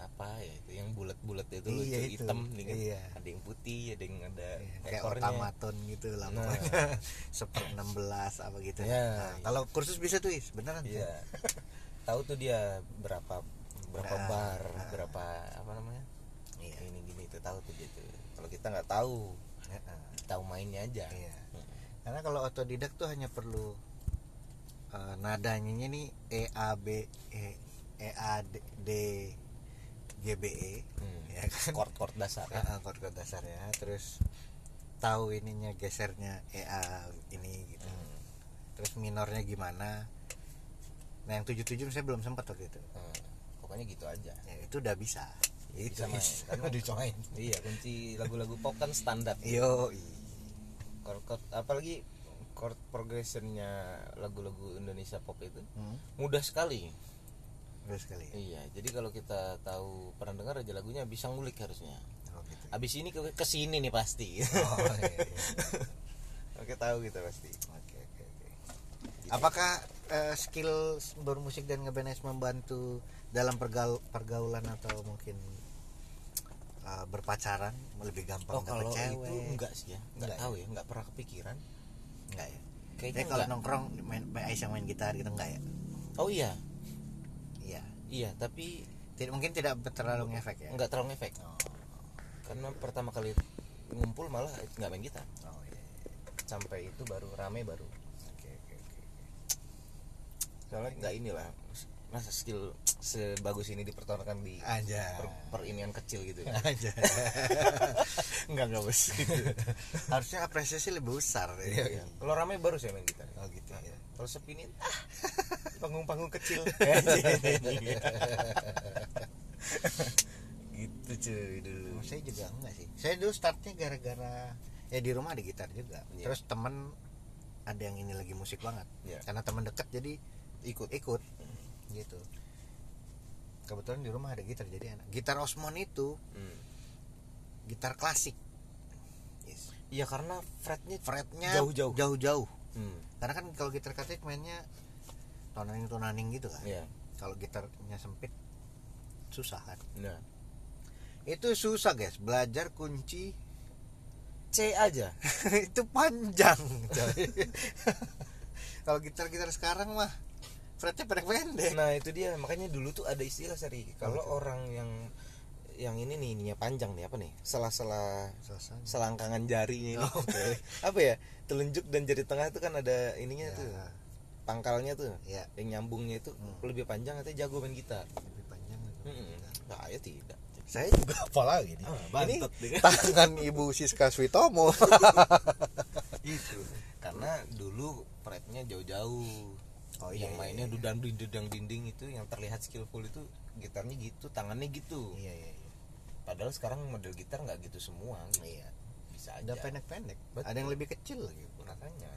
apa ya itu yang bulat-bulat itu Iya, lucu itu. hitam nih kan Iya. ada yang putih ada yang ada Iya, kayak ekornya otomaton gitu lah Nah. pokoknya seper 16 apa gitu Iya. Nah, kalau kursus bisa tuh is beneran iya tahu tuh dia berapa berapa Nah, bar nah. berapa apa namanya iya ini gini itu tahu tuh gitu kalau kita nggak tahu Heeh. tahu mainnya aja Iya. karena kalau otodidak tuh hanya perlu eh, nadanya nih E A B E E A D, D G B E Hmm. ya kan? chord chord dasar ya. Chord-chord dasarnya terus tahu ininya gesernya E A ini gitu. Hmm. terus minornya gimana? Nah yang tujuh tujuh saya belum sempat waktu itu. Hmm. pokoknya gitu aja. Ya, itu udah bisa. Itu Bisa. Main. Udah main iya kunci lagu-lagu pop kan standar. Yo chord, chord, apalagi chord progressionnya lagu-lagu Indonesia pop itu hmm, mudah sekali sekali ya? iya jadi kalau kita tahu pernah dengar aja lagunya bisa ngulik harusnya oh, gitu. abis ini ke ke sini nih pasti oh, iya, iya. oke tahu kita pasti Oke oke oke. Apakah eh, skill bermusik dan ngeband membantu dalam pergaul- pergaulan atau mungkin eh, berpacaran lebih gampang oh kalau cewek? itu enggak sih ya enggak Enggak tahu ya enggak pernah kepikiran Enggak ya. kayaknya kalau nongkrong main main Aisyah main gitar gitu enggak ya? oh iya Iya. tapi Tidak mungkin tidak terlalu ngefek ya. enggak terlalu efek Oh, karena pertama kali ngumpul malah nggak main gitar oh iya. iya. sampai itu baru rame baru Oke oke oke. soalnya nggak inilah masa skill sebagus ini dipertontonkan di Aja. per, per inian kecil gitu Aja. enggak enggak bos. Harusnya apresiasi lebih besar. Iya, iya. kalau rame baru saya main gitar Oh gitu ya. Kalau sepi ini ah panggung-panggung kecil gitu cuy dulu Oh, saya juga enggak sih. Saya dulu startnya gara-gara ya di rumah ada gitar juga. Iya. Terus temen ada yang ini lagi musik banget. Iya. Karena teman dekat jadi ikut ikut gitu. Kebetulan di rumah ada gitar jadi enak. Gitar Osmond itu Hmm. gitar klasik. Yes. iya karena fretnya Fretnya Jauh-jauh. jauh-jauh. hmm. Karena kan kalau gitar klasik mainnya tonaning tonaning gitu kan. iya. Kalau gitarnya sempit susah kan. nah Itu susah guys. Belajar kunci C aja. Itu panjang kalau gitar-gitar sekarang mah fretnya pendek-pendek. Nah itu dia. Makanya dulu tuh ada istilah seri kalau orang yang yang ini nih ininya panjang nih apa nih? Sela-sela selangkangan jarinya ini. Oh, oke. apa ya? Telunjuk dan jari tengah itu kan ada ininya Ya. tuh pangkalnya tuh ya. yang nyambungnya itu Hmm. lebih panjang katanya jago main gitar lebih panjang itu. Mm-mm. nah ya tidak. Saya juga apa lagi nih? Ah, ini tangan ibu Siska Switomo. Itu. Karena dulu fretnya jauh-jauh. Oh yang mainnya dudang dudang dinding itu yang terlihat skillful itu gitarnya gitu tangannya gitu. Iya iya iya padahal sekarang model gitar nggak gitu semua gitu. Iya. bisa aja. ada pendek-pendek. Ada yang lebih kecil lagi. Makanya.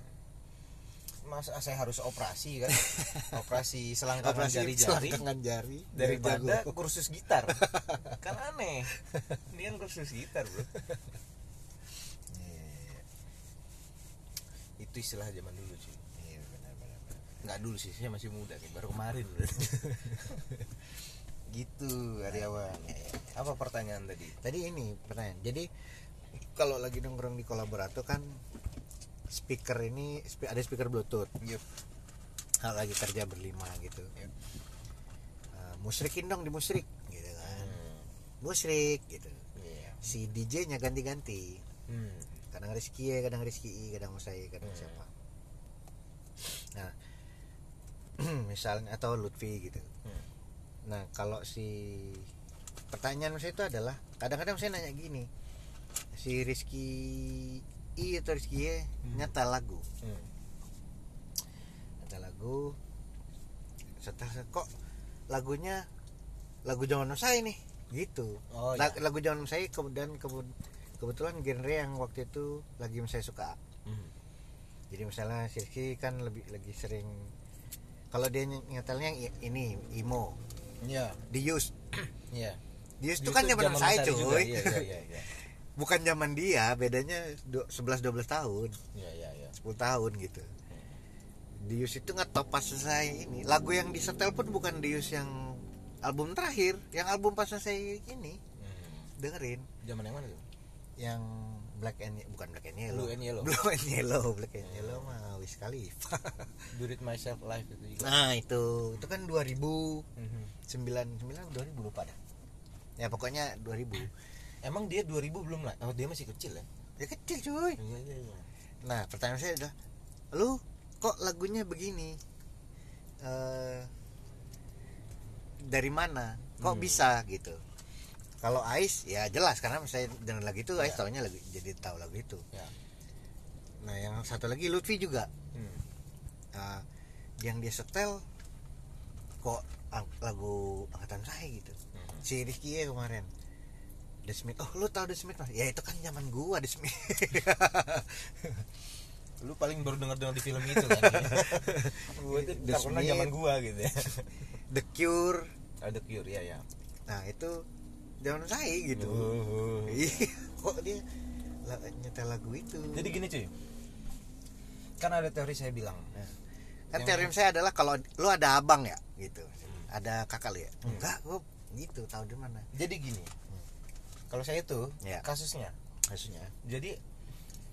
Masa saya harus operasi kan? Operasi selangkangan Operasi jari-jari. selangkangan jari daripada jago. kursus gitar. Kan aneh. Ini kan kursus gitar bro. Iya, iya, iya. itu istilah zaman dulu sih Iya, benar, benar, benar. nggak dulu sih saya masih muda nih baru kemarin gitu Aryawan apa pertanyaan tadi tadi ini pertanyaan jadi kalau lagi nongkrong di kolaborator kan speaker ini ada speaker bluetooth Yup. kalau lagi kerja berlima gitu Yep. Eh, musrikin dong di musrik gitu kan Hmm. musrik gitu Iya. si DJ nya ganti-ganti Hmm. kadang Rizky ya kadang Rizky I kadang saya kadang Hmm. siapa nah misalnya atau Lutfi gitu Hmm. Nah kalau si pertanyaan saya itu adalah kadang-kadang saya nanya gini si Rizky I atau Rizky Y Hmm. nyata lagu Hmm. nyata lagu setelah kok lagunya lagu zaman saya nih gitu Oh, iya. lagu zaman saya kemudian kebetulan genre yang waktu itu lagi saya suka Hmm. jadi misalnya si Rizky kan lebih lagi sering kalau dia ny- nyetelnya yang ini emo Iya. di Yus Iya. di itu Justru kan zaman saya juga, cuy Iya iya iya iya. bukan zaman dia bedanya du- 11-12 tahun Iya iya iya. 10 tahun gitu di Yus itu ngetop pas selesai ini lagu yang disetel pun bukan di Yus yang album terakhir yang album pas selesai ini Hmm. dengerin Zaman yang mana tuh? yang Black and bukan Black and Yellow Blue and Yellow. Blue and Yellow Black and Yellow mah Wiz Khalifa Do It Myself Live itu juga. nah itu itu kan 2000 Mhm. 9 9 2000 lupa dah ya pokoknya 2000 Emang dia 2000 belum lah? Oh dia masih kecil ya? ya kecil cuy Iya iya iya. nah pertanyaan saya adalah lu kok lagunya begini Eh dari mana kok Hmm. bisa gitu kalau Ais ya jelas karena saya denger lagu itu Ais Ya. taunya lagu jadi tahu lagu itu Ya. nah yang satu lagi Lutfi juga Hmm. Nah, yang dia setel kok lagu angkatan saya gitu Mhm. si Rizky ya kemarin The Smith oh lu tahu The Smith Mas? ya itu kan zaman gua The Smith Lu paling baru denger dengar di film itu kan? gua itu The Smith. zaman gua gitu ya. The Cure Ada Cure ya ya. nah itu zaman saya gitu Oh. iya kok dia nyetel lagu itu Jadi gini cuy. Kan ada teori saya bilang. kan yang- teori saya adalah kalau lu ada abang ya gitu ada kakak ya enggak gua gitu tahu di mana Jadi gini. Kalau saya itu Ya. kasusnya. maksudnya Jadi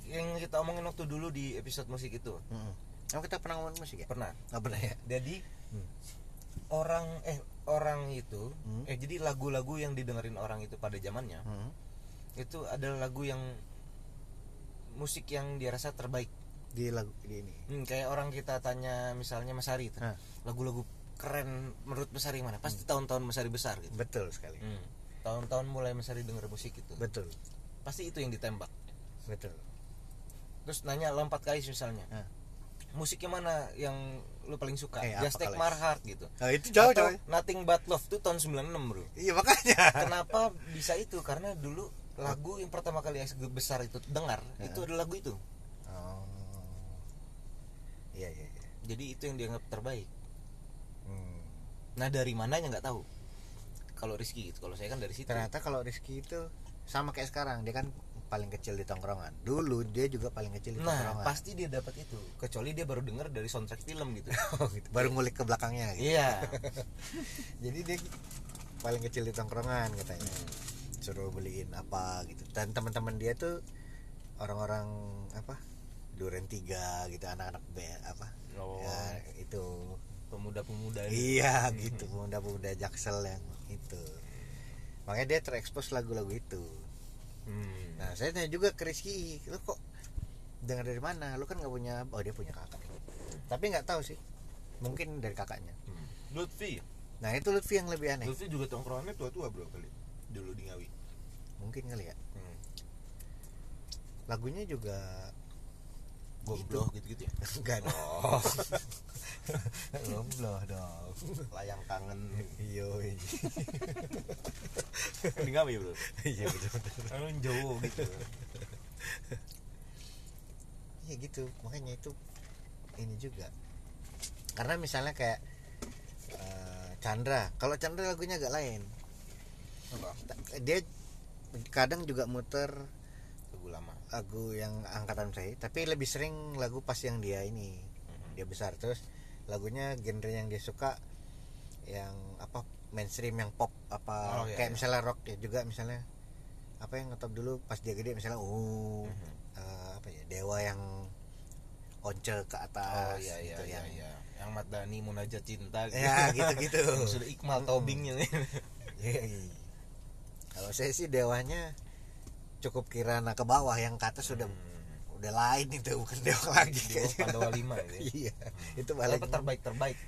yang kita omongin waktu dulu di episode musik itu. Emang kita pernah ngomongin musik ya? pernah. Nggak pernah ya? Jadi Hmm. orang eh orang itu Hmm. eh jadi lagu-lagu yang didengerin orang itu pada zamannya Hmm. itu adalah lagu yang musik yang dia rasa terbaik. Di lagu di ini. Hmm, kayak orang kita tanya misalnya Mas Ari itu. Hah. Lagu-lagu keren menurut Mas Ari mana? Pasti tahun-tahun Mas Ari besar gitu. Betul sekali. Hmm. Tahun-tahun mulai Mas Ari denger musik itu. Betul. Pasti itu yang ditembak. Betul. Terus nanya lompat kais misalnya. Hah. Musiknya mana yang lu paling suka? Eh, Just Take? My Heart gitu. Nah, itu jauh Atau coy. Nothing But Love tuh tahun 96 bro Iya makanya. Kenapa bisa itu? Karena dulu lagu yang pertama kali Ais besar itu dengar Ya. Itu adalah lagu itu Oh. Iya iya iya. Jadi itu yang dianggap terbaik Hmm. Nah dari mananya nggak tahu Kalau Rizky gitu Kalau saya kan dari situ Ternyata kalau Rizky itu sama kayak sekarang, dia kan paling kecil di tongkrongan. Dulu dia juga paling kecil di Nah tongkrongan. pasti dia dapat itu Kecuali dia baru dengar dari soundtrack film gitu Oh, gitu. Baru ngulik ke belakangnya gitu. Iya Jadi dia paling kecil di tongkrongan katanya. Suruh beliin apa gitu. Dan teman-teman dia tuh orang-orang apa? Duren tiga gitu, anak-anak apa? Oh Ya, itu pemuda-pemuda gitu. Iya gitu pemuda-pemuda jaksel yang itu. Makanya dia terekspos lagu-lagu itu. Hmm. nah saya tanya juga ke Rizky lu kok dengar dari mana? Lu kan nggak punya oh dia punya kakak. Tapi nggak tahu sih. Mungkin dari kakaknya. Hmm. Lutfi. Nah itu Lutfi yang lebih aneh. Lutfi juga tongkrongannya tua-tua bro kali. Dulu di Ngawi. Mungkin kali ya. Hmm. lagunya juga Gombloh gitu-gitu ya? Enggak dong. Gombloh dong. Layang kangen. Iya Di Ngawi bro? Iya betul Kan jauh gitu. Iya gitu, makanya itu ini juga. Karena misalnya kayak eh, Chandra, kalau Chandra lagunya agak lain. Apa? Dia kadang juga muter Lagu yang angkatan saya, tapi lebih sering lagu pas yang dia ini Mhm. dia besar. Terus lagunya genre yang dia suka yang apa mainstream yang pop apa Oh, iya, kayak iya. misalnya rock ya juga misalnya apa yang ngetop dulu pas dia gede misalnya uh eh, apa ya dewa yang once ke atas Oh iya iya gitu iya yang iya Yang Madani Munajat Cinta gitu. ya gitu gitu Sudah Iqmal Tobingnya nih kalau saya sih dewanya cukup kirana ke bawah yang ke atas sudah Hmm. udah lain itu bukan dewa lagi Di bawah kayaknya. Pandawa 5 gitu ya. iya itu paling Apa terbaik-terbaik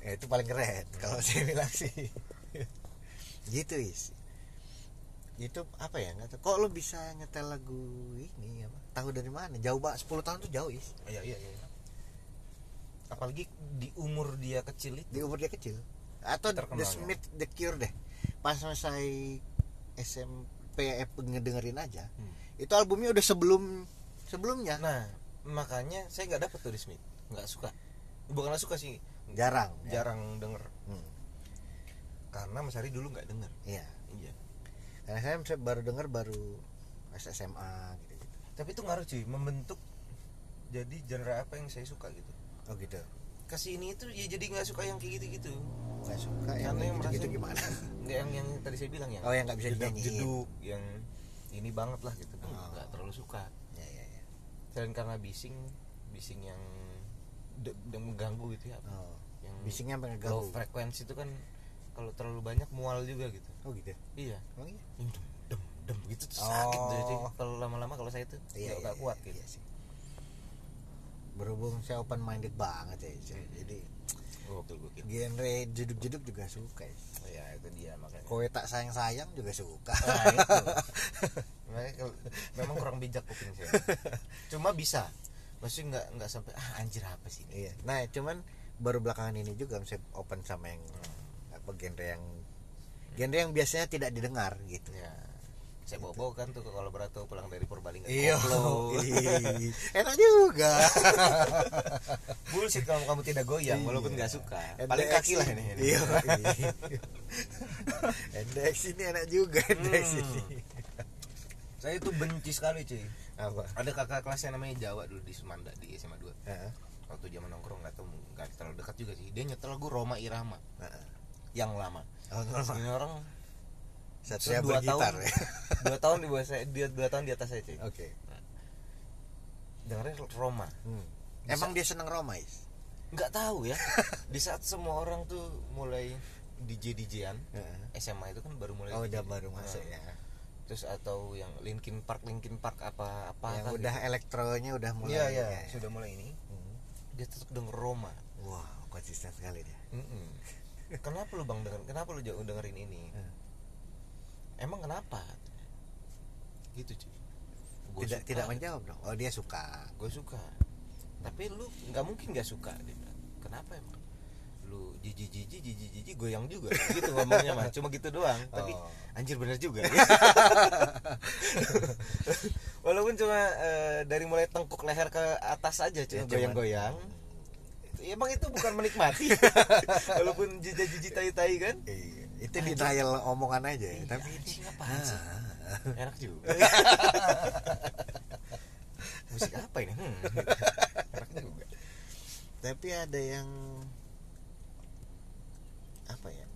ya, itu paling keren kalau saya bilang sih. Gitu is. Itu apa ya nggak tahu. Kok lo bisa nyetel lagu ini apa? Tahu dari mana? Jauh banget 10 tahun tuh jauh is. Iya iya iya. Apalagi di umur dia kecil itu. Di umur dia kecil. Atau The Terkenalnya. Smith The Cure deh. Pas saya SMP eh, ngedengerin aja Hmm. itu albumnya udah sebelum sebelumnya. Nah makanya saya nggak dapet tuh di Smith Nggak suka. Bukan nggak suka sih. Jarang ya. Jarang denger. Hmm. karena Mas Ari dulu nggak denger. Iya. Iya. Karena saya baru dengar baru SMA gitu gitu tapi itu ngaruh cuy membentuk jadi genre apa yang saya suka gitu. Oh gitu. Ke sini itu ya jadi nggak suka yang kayak gitu gitu nggak suka yang yang gitu, gitu gimana? Nggak yang yang tadi saya bilang ya oh yang nggak bisa jeduk jeduk yang ini banget lah gitu tuh Oh. nggak terlalu suka. Ya ya ya. Selain karena bising bising yang de- mengganggu gitu ya. Oh. Yang bisingnya pengen low frekuensi itu kan kalau terlalu banyak mual juga gitu. Oh gitu? Iya. Oh iya? Yang dem dem dem gitu tuh sakit Oh. jadi kalau lama-lama kalau saya tuh iya nggak iya, kuat iya, gitu. iya sih. berhubung saya open minded banget ya cuy. jadi gokil gokil genre jeduk-jeduk juga suka ya. Oh, ya itu dia makanya. Kowe tak sayang sayang juga suka. Nah itu. Memang kurang bijak kuping saya. Cuma bisa. Maksudnya nggak nggak sampai ah anjir apa sih ini? Iya. Nah cuman baru belakangan ini juga saya open sama yang apa genre yang genre yang biasanya tidak didengar gitu. Ya saya bawa kan tuh ke kalau berato pulang dari Purbalingga Iya, ih, enak juga. bullshit kalau kamu tidak goyang walaupun Iya. nggak suka paling kaki lah ini, ini. Iya. Endeks ini enak juga endeks Hmm. ini. saya itu benci sekali cuy Apa? ada kakak kelas yang namanya Jawa dulu di Semanda di SMA 2 Heeh. waktu zaman nongkrong nggak tahu nggak terlalu dekat juga sih dia nyetel lagu Roma Irama Heeh. yang lama Oh, ini orang Satria dua bergitar tahun ya. dua tahun di bawah saya dia dua tahun di atas saya cuy Oke. dengarnya Roma Hmm. Emang dia seneng Roma, Is? nggak tahu ya di saat semua orang tuh mulai DJ DJan Heeh. SMA itu kan baru mulai Oh, DJ. udah baru masuk Nah, ya. terus atau yang Linkin Park Linkin Park apa apa Yang udah elektronya udah mulai. iya iya ya. sudah mulai ini Hmm. dia tetap denger Roma Wow, konsisten sekali dia. Mm-mm. kenapa lu bang denger kenapa lu jauh dengerin ini Hmm. Emang kenapa? Gitu cuy Gua tidak suka. tidak menjawab dong. Oh, dia suka. gue suka. Tapi lu nggak mungkin nggak suka dia bilang. Kenapa emang? Lu jiji jiji jiji jiji goyang juga. Gitu ngomongnya mah. Cuma gitu doang. Tapi Oh. anjir bener juga walaupun cuma eh, dari mulai tengkuk leher ke atas aja Ya, cuma cuman- goyang-goyang. Emang itu bukan menikmati. Walaupun jiji jiji tai tai kan? Iya, itu denial omongan aja ya. Iya, Tapi ini apaan sih? Ah. enak juga musik apa ini hmm. enak juga tapi ada yang apa ya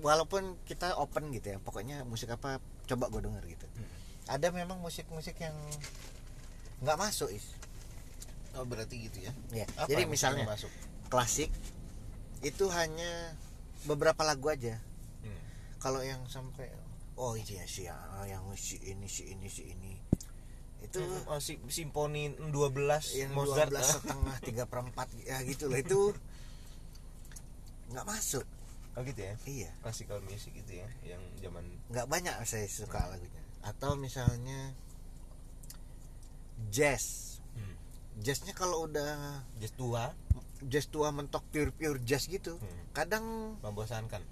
walaupun kita open gitu ya pokoknya musik apa coba gue denger gitu Hmm. ada memang musik-musik yang nggak masuk is oh berarti gitu ya ya Apa jadi misalnya masuk klasik itu hanya beberapa lagu aja. Kalau yang sampai oh iya sih ya yang si ini si ini si ini. Itu oh, si simfoni 12 yang Mozart. 12 ah. setengah tiga perempat ya gitu loh. Itu nggak masuk. Oh gitu ya? Iya. Classical music gitu ya yang zaman nggak banyak saya suka lagunya. Atau misalnya jazz. Hmm. jazznya kalau udah jazz tua? jazz tua mentok pure pure jazz gitu Hmm. kadang membosankan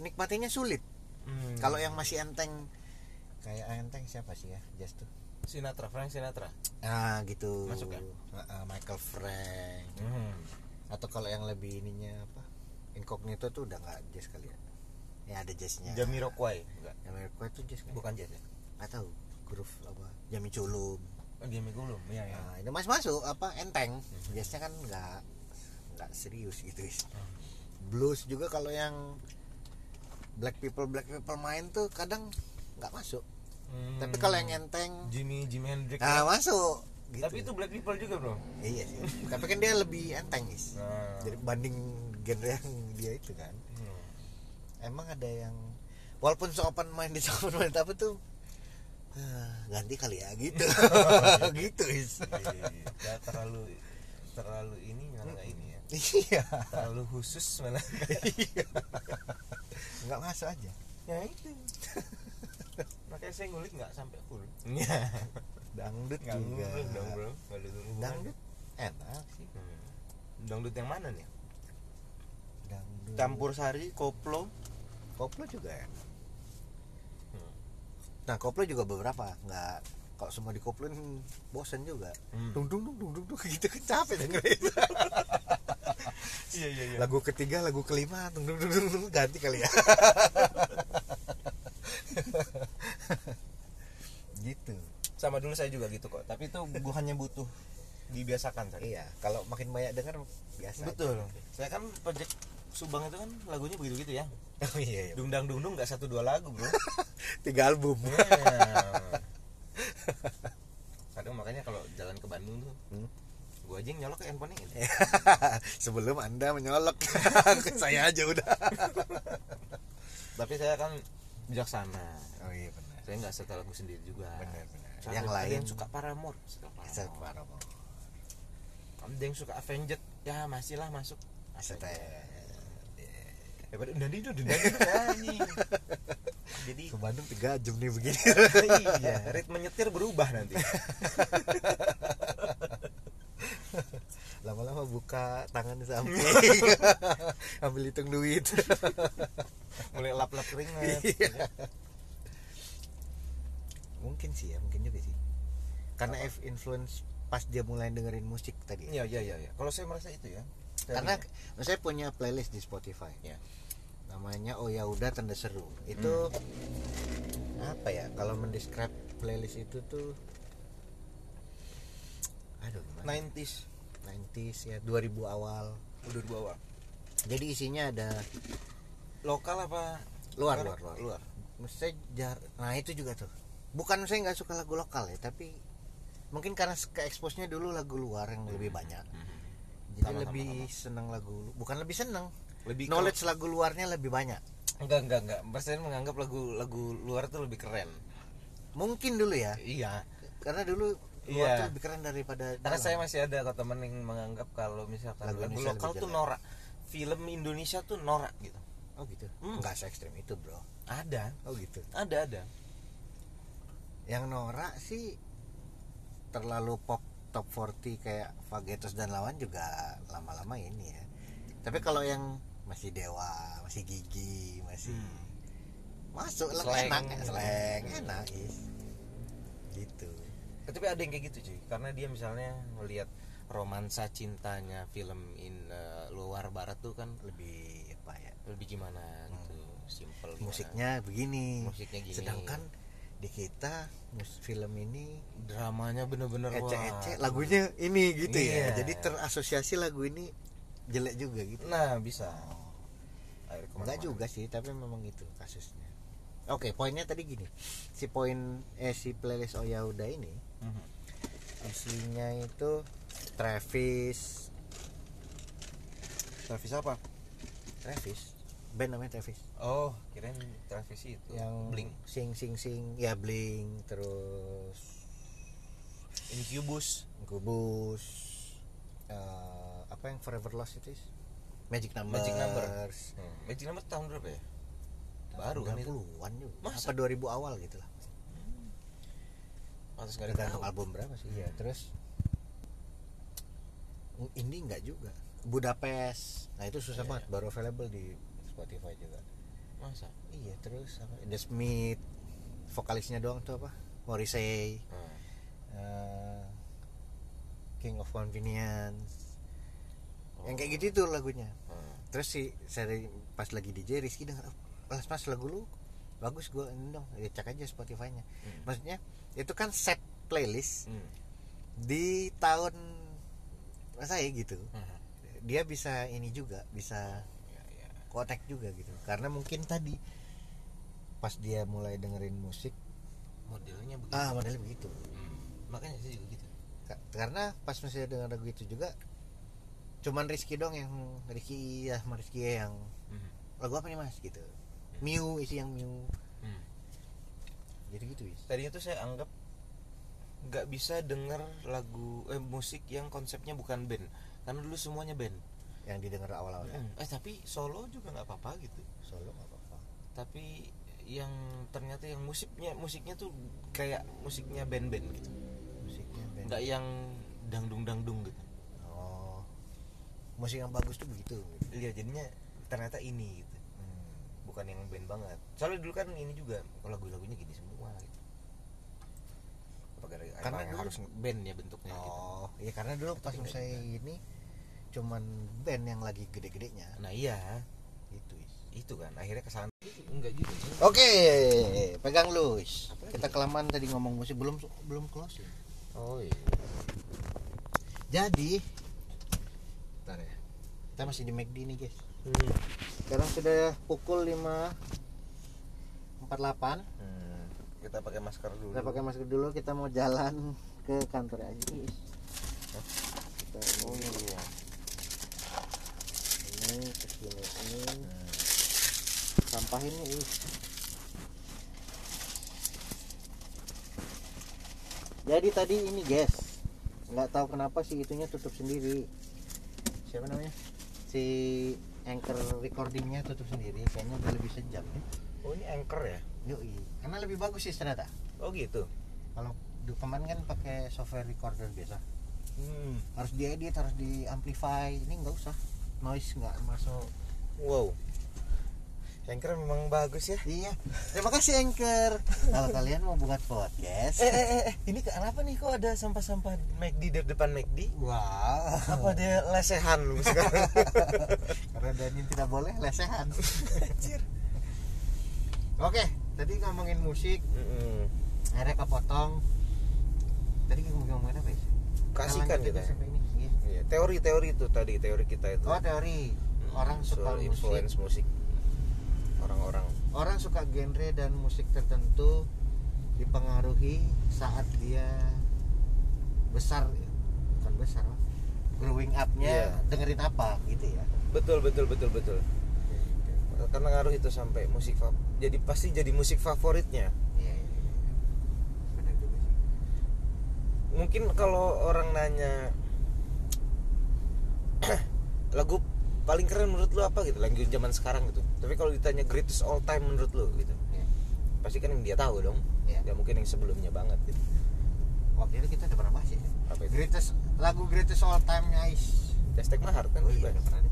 nikmatinya sulit. Hmm. kalau yang masih enteng kayak enteng siapa sih ya jazz tuh? Sinatra Frank Sinatra. Ah gitu. Masuk ya? Ah, Michael Frank. Hmm. atau kalau yang lebih ininya apa? Incognito tuh udah nggak jazz kali ya? Ya ada jazznya Jamiroquai enggak Jamiroquai itu jazz kan bukan jazz ya? Nggak tahu groove apa? Jami Culum oh, dia Gulum ya ya nah, ini masih masuk apa enteng. Jazznya kan nggak nggak serius gitu. Is. blues juga kalau yang black people black people main tuh kadang nggak masuk. Hmm. tapi kalau yang enteng Jimmy Jimi Hendrix nah ya. masuk. Gitu. tapi itu black people juga bro? Iya sih. Tapi kan dia lebih enteng is. Nah. jadi banding genre yang dia itu kan. Hmm. emang ada yang walaupun so open mind di open mind tapi tuh ah, ganti kali ya gitu. Gitu is. Iya, ya, terlalu terlalu ini malah ini ya. Iya. Terlalu khusus malah nggak masuk aja. Ya itu. Makanya saya ngulik nggak sampai full. Iya. dangdut nggak juga. dong bro. Dangdut? Enak sih. Hmm. dangdut yang mana nih? Dangdut. Campur sari koplo. Koplo juga enak. Hmm. nah koplo juga beberapa. Nggak kalau semua dikoplin bosen juga. Hmm. dung dung dung dung dung gitu. Kan capek dengerin Iya, iya, iya. lagu ketiga lagu kelima ganti kali ya gitu sama dulu saya juga gitu kok tapi itu gue hanya butuh dibiasakan saya iya kalau makin banyak dengar biasa betul saya kan project Subang itu kan lagunya begitu gitu ya oh iya, iya. dungdang dungdung nggak satu dua lagu bro tiga album Iya. kadang makanya kalau jalan ke Bandung tuh Hmm. Gue aja yang nyolok ke handphone ini. Sebelum anda menyolok. Saya aja udah. Tapi saya kan bijaksana. Oh iya benar. Saya nggak suka lagu sendiri juga. Benar benar. Soalnya yang lain? yang suka Paramore. Suka Paramore. Paramore. ada yang suka Avenged. Ya masih lah masuk. Set, eh, daripada udah itu udah itu anjing. Jadi ke Bandung tiga jam nih begini. Iya ritme nyetir berubah nanti lama-lama buka tangan samping. Ambil hitung duit. Mulai lap-lap keringat. Iya. mungkin sih ya mungkin juga sih. Karena Apa? F influence pas dia mulai dengerin musik tadi iya iya iya iya. kalau saya merasa itu ya. Karena punya. saya punya playlist di Spotify. Iya. namanya oh ya udah tanda seru. Itu apa ya? Kalau mendescribe playlist itu tuh aduh gimana? 90s 90s ya 2000 awal. Udah bawah jadi isinya ada lokal apa? Luar luar luar, luar. Saya jar nah itu juga tuh. Bukan saya nggak suka lagu lokal ya tapi mungkin karena ke expose-nya dulu lagu luar yang lebih banyak. Jadi Sama, sama, lebih seneng lagu bukan lebih seneng. Lebih knowledge lagu luarnya lebih banyak. Enggak enggak enggak. Saya menganggap lagu lagu luar tuh lebih keren. Mungkin dulu ya. Iya. Karena dulu luar Iya. tuh lebih keren daripada karena dalam. saya masih ada kok temen yang menganggap kalau misalkan Lagu lagu, lokal tuh norak. Film Indonesia tuh norak gitu. Oh gitu? Hmm. nggak se ekstrim itu bro. Ada. Oh gitu? Ada ada. Yang norak sih terlalu pop top 40 kayak Fagetos dan lawan juga lama-lama ini ya. Tapi kalau yang masih dewa masih gigi masih Hmm. masuk lah enak slang enak is. Gitu tapi ada yang kayak gitu cuy. Karena dia misalnya melihat romansa cintanya film in eh, luar barat tuh kan lebih apa ya lebih gimana gitu simple gimana. musiknya begini. Musiknya gini. sedangkan di kita mus- film ini dramanya bener-bener ece-ece lagunya ini gitu Iya. ya jadi terasosiasi lagu ini jelek juga gitu. Nah bisa. Akhirnya enggak juga sih tapi memang itu kasusnya. Oke poinnya tadi gini. Si poin eh si playlist oh ya udah ini Mhm. isinya itu Travis. Travis apa? Travis? Band namanya Travis. Oh kirain Travis itu. Yang Blink. Sing sing sing. Ya bling terus Incubus. Kubus eh, apa yang Forever Lost itu is? Magic Numbers. Magic Number. hmm. Magic Number tahun berapa ya? Baru kan itu? 90-an juga. Masa? apa 2000 awal gitu lah Pantes nggak tergantung tahu. album berapa sih? Ya terus? Ini enggak juga. Budapest. Nah itu susah Iya, banget. Iya. baru available di Spotify juga. Masa? Iya terus apa? The Smith. Vokalisnya doang tuh apa? Morrissey. Hmm. eh, King of Convenience. Yang kayak gitu tuh lagunya. Hmm. terus si seri pas lagi DJ Rizky denger oh, mas lagu lu bagus gue ini dong ya cek aja Spotify-nya Hmm. maksudnya itu kan set playlist Hmm. di tahun saya gitu Hmm. dia bisa ini juga bisa Ya, ya. kotek juga gitu karena mungkin tadi pas dia mulai dengerin musik modelnya begitu ah modelnya begitu Hmm. makanya sih juga gitu Ka- karena pas masih denger lagu itu juga cuman Rizky dong yang Rizky ya Rizky yang Hmm. lagu apa nih mas gitu Mew isi yang Mew Hmm. jadi gitu Is. tadinya tuh saya anggap nggak bisa denger lagu eh musik yang konsepnya bukan band karena dulu semuanya band yang didengar awal-awal Hmm. eh tapi solo juga nggak apa-apa gitu solo nggak apa-apa tapi yang ternyata yang musiknya musiknya tuh kayak musiknya band-band gitu musiknya band. nggak yang dangdung dangdung gitu oh musik yang bagus tuh begitu gitu. iya jadinya ternyata ini gitu. Bukan yang band banget. Soalnya dulu kan ini juga oh, lagu-lagunya gini semua gitu. Apa gara Karena emang dulu- harus band ya bentuknya gitu. Oh iya karena dulu pas saya ini cuman band yang lagi gede-gedenya. Nah iya. Gitu Is. itu kan akhirnya ke sana enggak gitu oke pegang lu kita kelamaan tadi ngomong musik belum belum closing oh iya. Jadi Bentar ya. Kita masih di McD nih guys. Hmm. Sekarang sudah pukul 5 48 Hmm. kita pakai masker dulu kita pakai masker dulu kita mau jalan ke kantor aja Is. kita oh ini iya ini ke sini ini Hmm. sampah ini Is. jadi tadi ini guys nggak tahu kenapa sih itunya tutup sendiri siapa namanya si anchor recordingnya tutup sendiri kayaknya udah lebih sejam ya. Oh ini anchor ya? Yoi. karena lebih bagus sih ternyata. Oh gitu? Kalau kemarin kan pakai software recorder biasa. Hmm. harus diedit harus di amplify ini nggak usah. Noise nggak masuk. Wow. Anchor memang bagus ya? Iya. Terima kasih anchor. Kalau kalian mau buat podcast. Eh, eh, eh, eh, ini kenapa nih? Kok ada sampah-sampah McD di depan McD wow. Apa dia lesehan? lu sekarang Danin tidak boleh lesehan. Anjir. oke tadi ngomongin musik. Mm-mm. akhirnya kepotong. Tadi ngomongin apa ya? Kasihkan kita sampai ini. Iya. Iya, teori-teori itu tadi teori kita itu. Oh teori. Hmm, orang suka soal musik. influence musik. Orang-orang. Orang suka genre dan musik tertentu dipengaruhi saat dia besar. Ya. bukan besar growing up-nya Iya. dengerin apa gitu ya betul betul betul betul. Karena ngaruh itu sampai musik jadi pasti jadi musik favoritnya. Iya, iya, iya. Mungkin kalau orang nanya lagu paling keren menurut lu apa gitu? Lagu zaman sekarang gitu. Tapi kalau ditanya greatest all time menurut lu gitu Iya. pasti kan yang dia tahu dong. Iya. ya mungkin yang sebelumnya banget gitu. Waktu itu kita udah pernah bahas ya? Apa itu? Greatest lagu greatest all time nya Ais. Destek Mahar kan oh iya pernah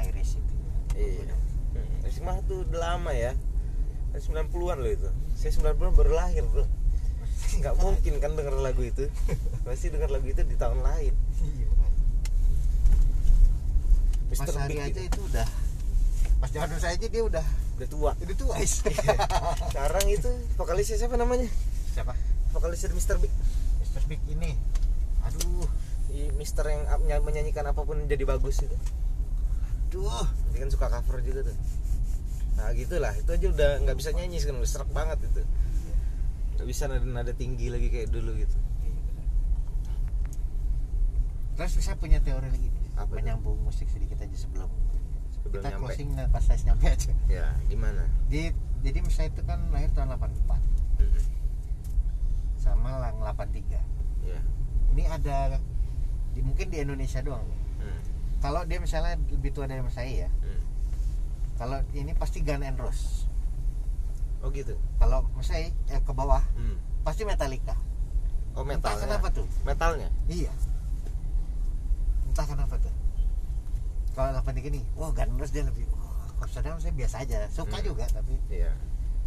Iris itu Iya. Hmm, Mahar tuh udah lama ya. Dari 90-an loh itu. Saya 90-an baru lahir, Bro. Nggak mungkin kan denger lagu itu. Pasti denger lagu itu di tahun lain. iya kan. Mas. Hari Big aja gitu. itu udah pas zaman saya aja dia udah Udah tua. udah tua Ais Sekarang itu vokalisnya siapa namanya? siapa Vokalisnya Mr. Big. Mr. Big ini aduh Mister yang menyanyikan apa pun jadi bagus itu. Aduh Dia kan suka cover juga tuh. Nah gitulah, itu aja udah nggak bisa nyanyi sekarang, udah serak banget itu. Nggak bisa nada, nada tinggi lagi kayak dulu gitu. terus saya punya teori lagi Apa menyambung musik sedikit aja sebelum Sebelum kita nyampe. closing nah, pas saya nyampe aja Ya, gimana? di jadi saya itu kan lahir tahun 84 Mm-mm. sama lang 83 Ya. ini ada di, mungkin di Indonesia doang nih. Hmm. Kalau dia misalnya lebih tua dari saya ya Hmm. kalau ini pasti Gun and Roses Oh gitu. kalau saya eh, ke bawah Hmm. pasti Metallica Oh entah metalnya. kenapa tuh Metalnya. iya entah kenapa tuh kalau 83 nih wah Gun and Roses dia lebih wah kalau saudara saya biasa aja suka Hmm. juga tapi Iya.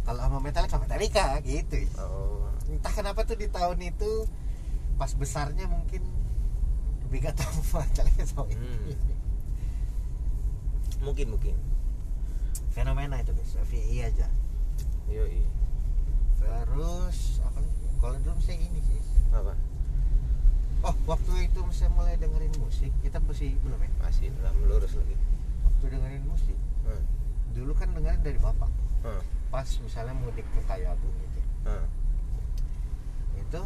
kalau sama Metallica Metallica gitu Oh. entah kenapa tuh di tahun itu pas besarnya mungkin lebih gak tahu Metallica sama ini. Hmm. Mungkin mungkin. fenomena itu guys FYI aja Yoi. terus apa kalau dulu saya ini sih Apa? oh waktu itu saya mulai dengerin musik kita masih belum ya Masih nggak melurus lagi. waktu dengerin musik Hmm. dulu kan dengerin dari bapak Hmm. pas misalnya mudik ke Kayu Agung gitu Hmm. itu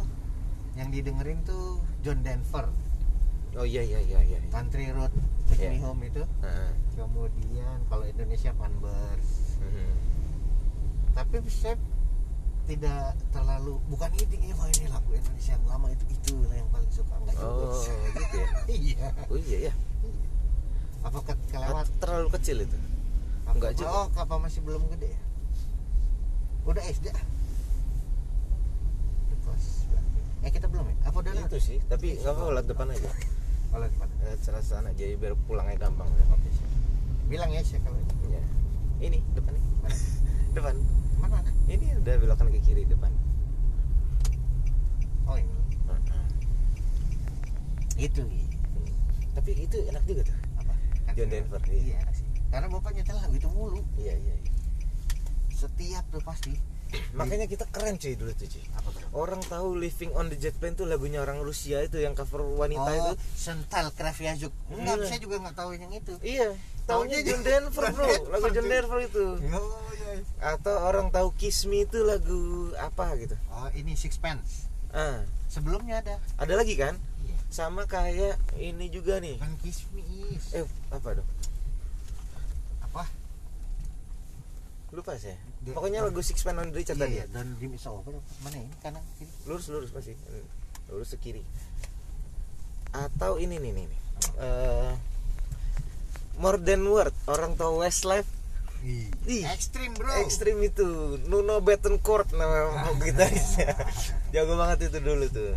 yang didengerin tuh John Denver Oh iya iya iya iya. Country Road Take Me Iya. Home itu Heeh. kemudian kalau Indonesia Panbers Hmm. tapi saya tidak terlalu bukan ini wah ini lagu Indonesia yang lama itu itu yang paling suka enggak juga Oh gitu ya. iya Oh iya ya. apa ke kelewat Terlalu kecil itu. Apa- enggak juga. oh apa masih belum gede ya udah SD ah eh kita belum ya apa udah Itu sih. Tapi nggak apa-apa depan aja. Depan Eh, Sana sana jadi biar pulangnya gampang. oke siap. bilang ya sih kalau Iya. Ini depan nih. Mana? depan. mana Ini udah belokan ke kiri depan. oh ini Heeh. itu Gi. Hmm. tapi itu enak juga tuh apa John Denver, iya. iya sih karena bapak nyetel lagu itu mulu iya iya, iya. setiap tuh pasti makanya kita keren cuy dulu tuh cuy. Apa bro orang tahu Living on the Jet Plane tuh lagunya orang Rusia itu yang cover wanita itu. Oh sental Kraviazuk enggak Iya. saya juga nggak tahu yang itu. Iya tahunya John Denver bro. Lagu John. Denver itu. Oh iya atau orang tahu Kiss Me itu lagu apa gitu. Oh ini Sixpence ah. Sebelumnya ada. Ada lagi kan? Iya. Sama kayak ini juga nih. Kan Kiss Me is. Eh apa dong apa lupa saya. Dia- pokoknya lagu Six Man on the Richard iya, tadi. iya. dan Dream is over mana ini? Kanan kiri? Lurus lurus pasti lurus ke kiri. Atau ini nih nih, nih. Eh, more than word orang tahu Westlife? Ih. ekstrim bro. ekstrim itu. Nuno Bettencourt nama gitarisnya. Jago banget itu dulu tuh.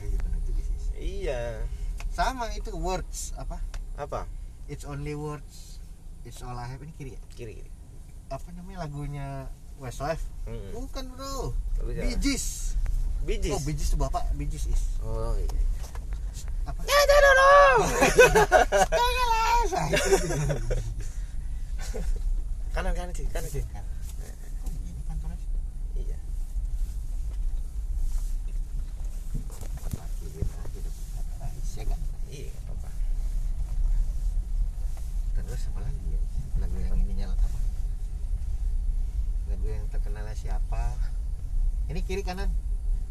Iya, sih. iya. Sama itu words apa? Apa? It's only words. It's all I have. Ini kiri ya? Kiri kiri apa namanya lagunya Westlife? Mm-mm. bukan bro. Bee Gees. Oh Gees tuh bapak. Gees is. Oh iya apa? Ya itu. kanan kanan sih kanan sih. Kan. Iya. Nggak? iya apa terus apa lagi ya lagu yang ini nyala apa lagu yang terkenalnya siapa? Ini kiri kanan?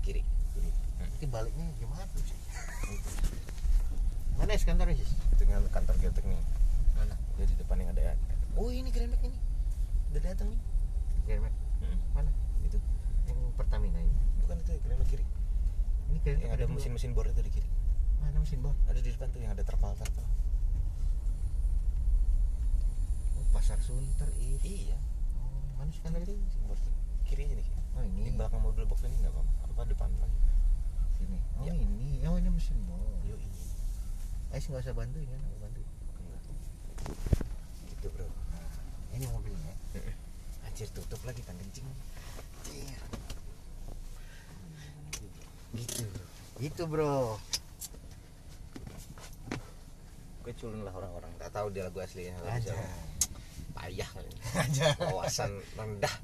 Kiri. Kiri. Ini baliknya gimana tuh sih mana es kantornya sih dengan kantor geotek nih. Mana? Dia di depan yang ada oh ini Grand Max ini. Udah datang nih. Grand Max mana? Itu. Yang Pertamina ini. Bukan itu yang kiri. Ini Grand Max yang ada mesin-mesin bor itu di kiri. Mana mesin bor? Ada di depan tuh yang ada terpal terpal. Oh pasar Sunter ini iya mana sih kan bor kiri aja nih. Oh di ini belakang mobil box ini nggak apa apa depan lagi sini. Oh Ya. ini. Oh ini mesin bor yo ini. Ais nggak usah bantuin kan aku bantu. Gitu bro. Ini mobilnya. Anjir tutup lagi kan kencing. Gitu. Bro gitu bro. Gue culun lah orang-orang. Tak tahu dia lagu aslinya aja. Payah kali wawasan rendah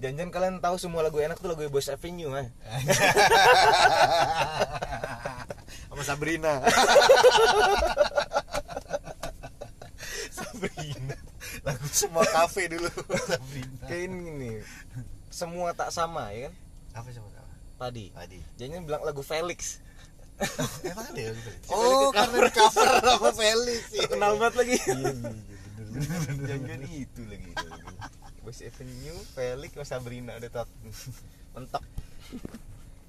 Jangan-jangan kalian tahu semua lagu enak tuh lagu Boys Avenue ah. sama Sabrina Sabrina. lagu semua kafe dulu Sabrina Kayak ini. Semua tak sama ya kan? apa sama sama Tadi. tadi Jangan bilang lagu Felix. Emang ada ya gitu Oh, karena di cover sama Felix iya. Kenal banget lagi. iya iya iya, bener Jangan itu lagi. Boys Avenue, Felix, sama Sabrina udah tak mentok.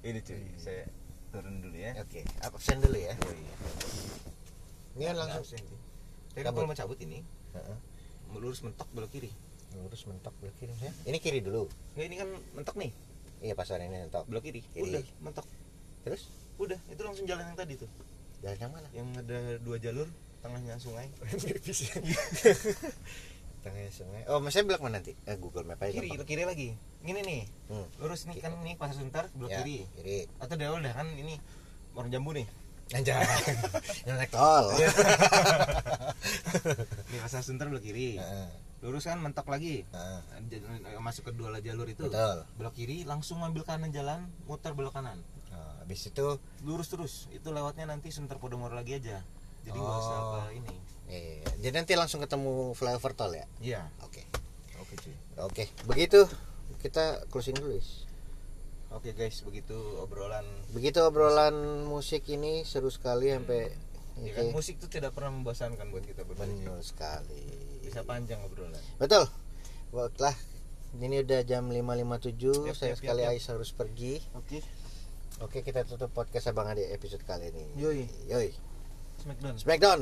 Ini cuy, saya turun dulu ya. oke absen dulu ya Oh, iya. ini kan langsung Absen, Cabut. kalau mau cabut ini, Heeh. lurus mentok belok kiri. lurus mentok belok kiri ya ini kiri dulu Nggak, ini kan mentok nih, iya pasar ini mentok belok kiri. Kiri. Udah, mentok. terus Udah, itu langsung jalan yang tadi tuh. jalan yang mana Yang ada dua jalur, tengahnya sungai. tengahnya sungai oh maksudnya belok mana nanti eh Google Map aja kiri, gampang. kiri lagi. Gini nih, hmm. lurus nih kan ini pasar sebentar belok Ya, kiri. kiri Atau dia udah kan ini orang jambu nih. anjay yang naik tol Nih pasar sebentar belok kiri. Lurus kan mentok lagi. Masuk ke dua jalur itu. betul Belok kiri, langsung ambil kanan jalan, muter belok kanan. Habis itu Lurus terus. Itu lewatnya nanti sebentar Podomoro lagi aja. Jadi nggak usah Oh. ke ini. eh, jadi nanti langsung ketemu flyover tol ya Iya. oke Oke cuy. oke begitu kita closing dulu Is. Oke guys, begitu obrolan. begitu obrolan musik ini seru sekali sampai Ya Oke. kan musik itu tidak pernah membosankan buat kita berdua. benar sekali Bisa panjang obrolan. betul Baiklah, ini udah jam 5.57 Yap, Sayang yap, sekali. Ais harus pergi Oke. Oke kita tutup podcast Abang Ade episode kali ini Yoi. Yoi Smackdown. Smackdown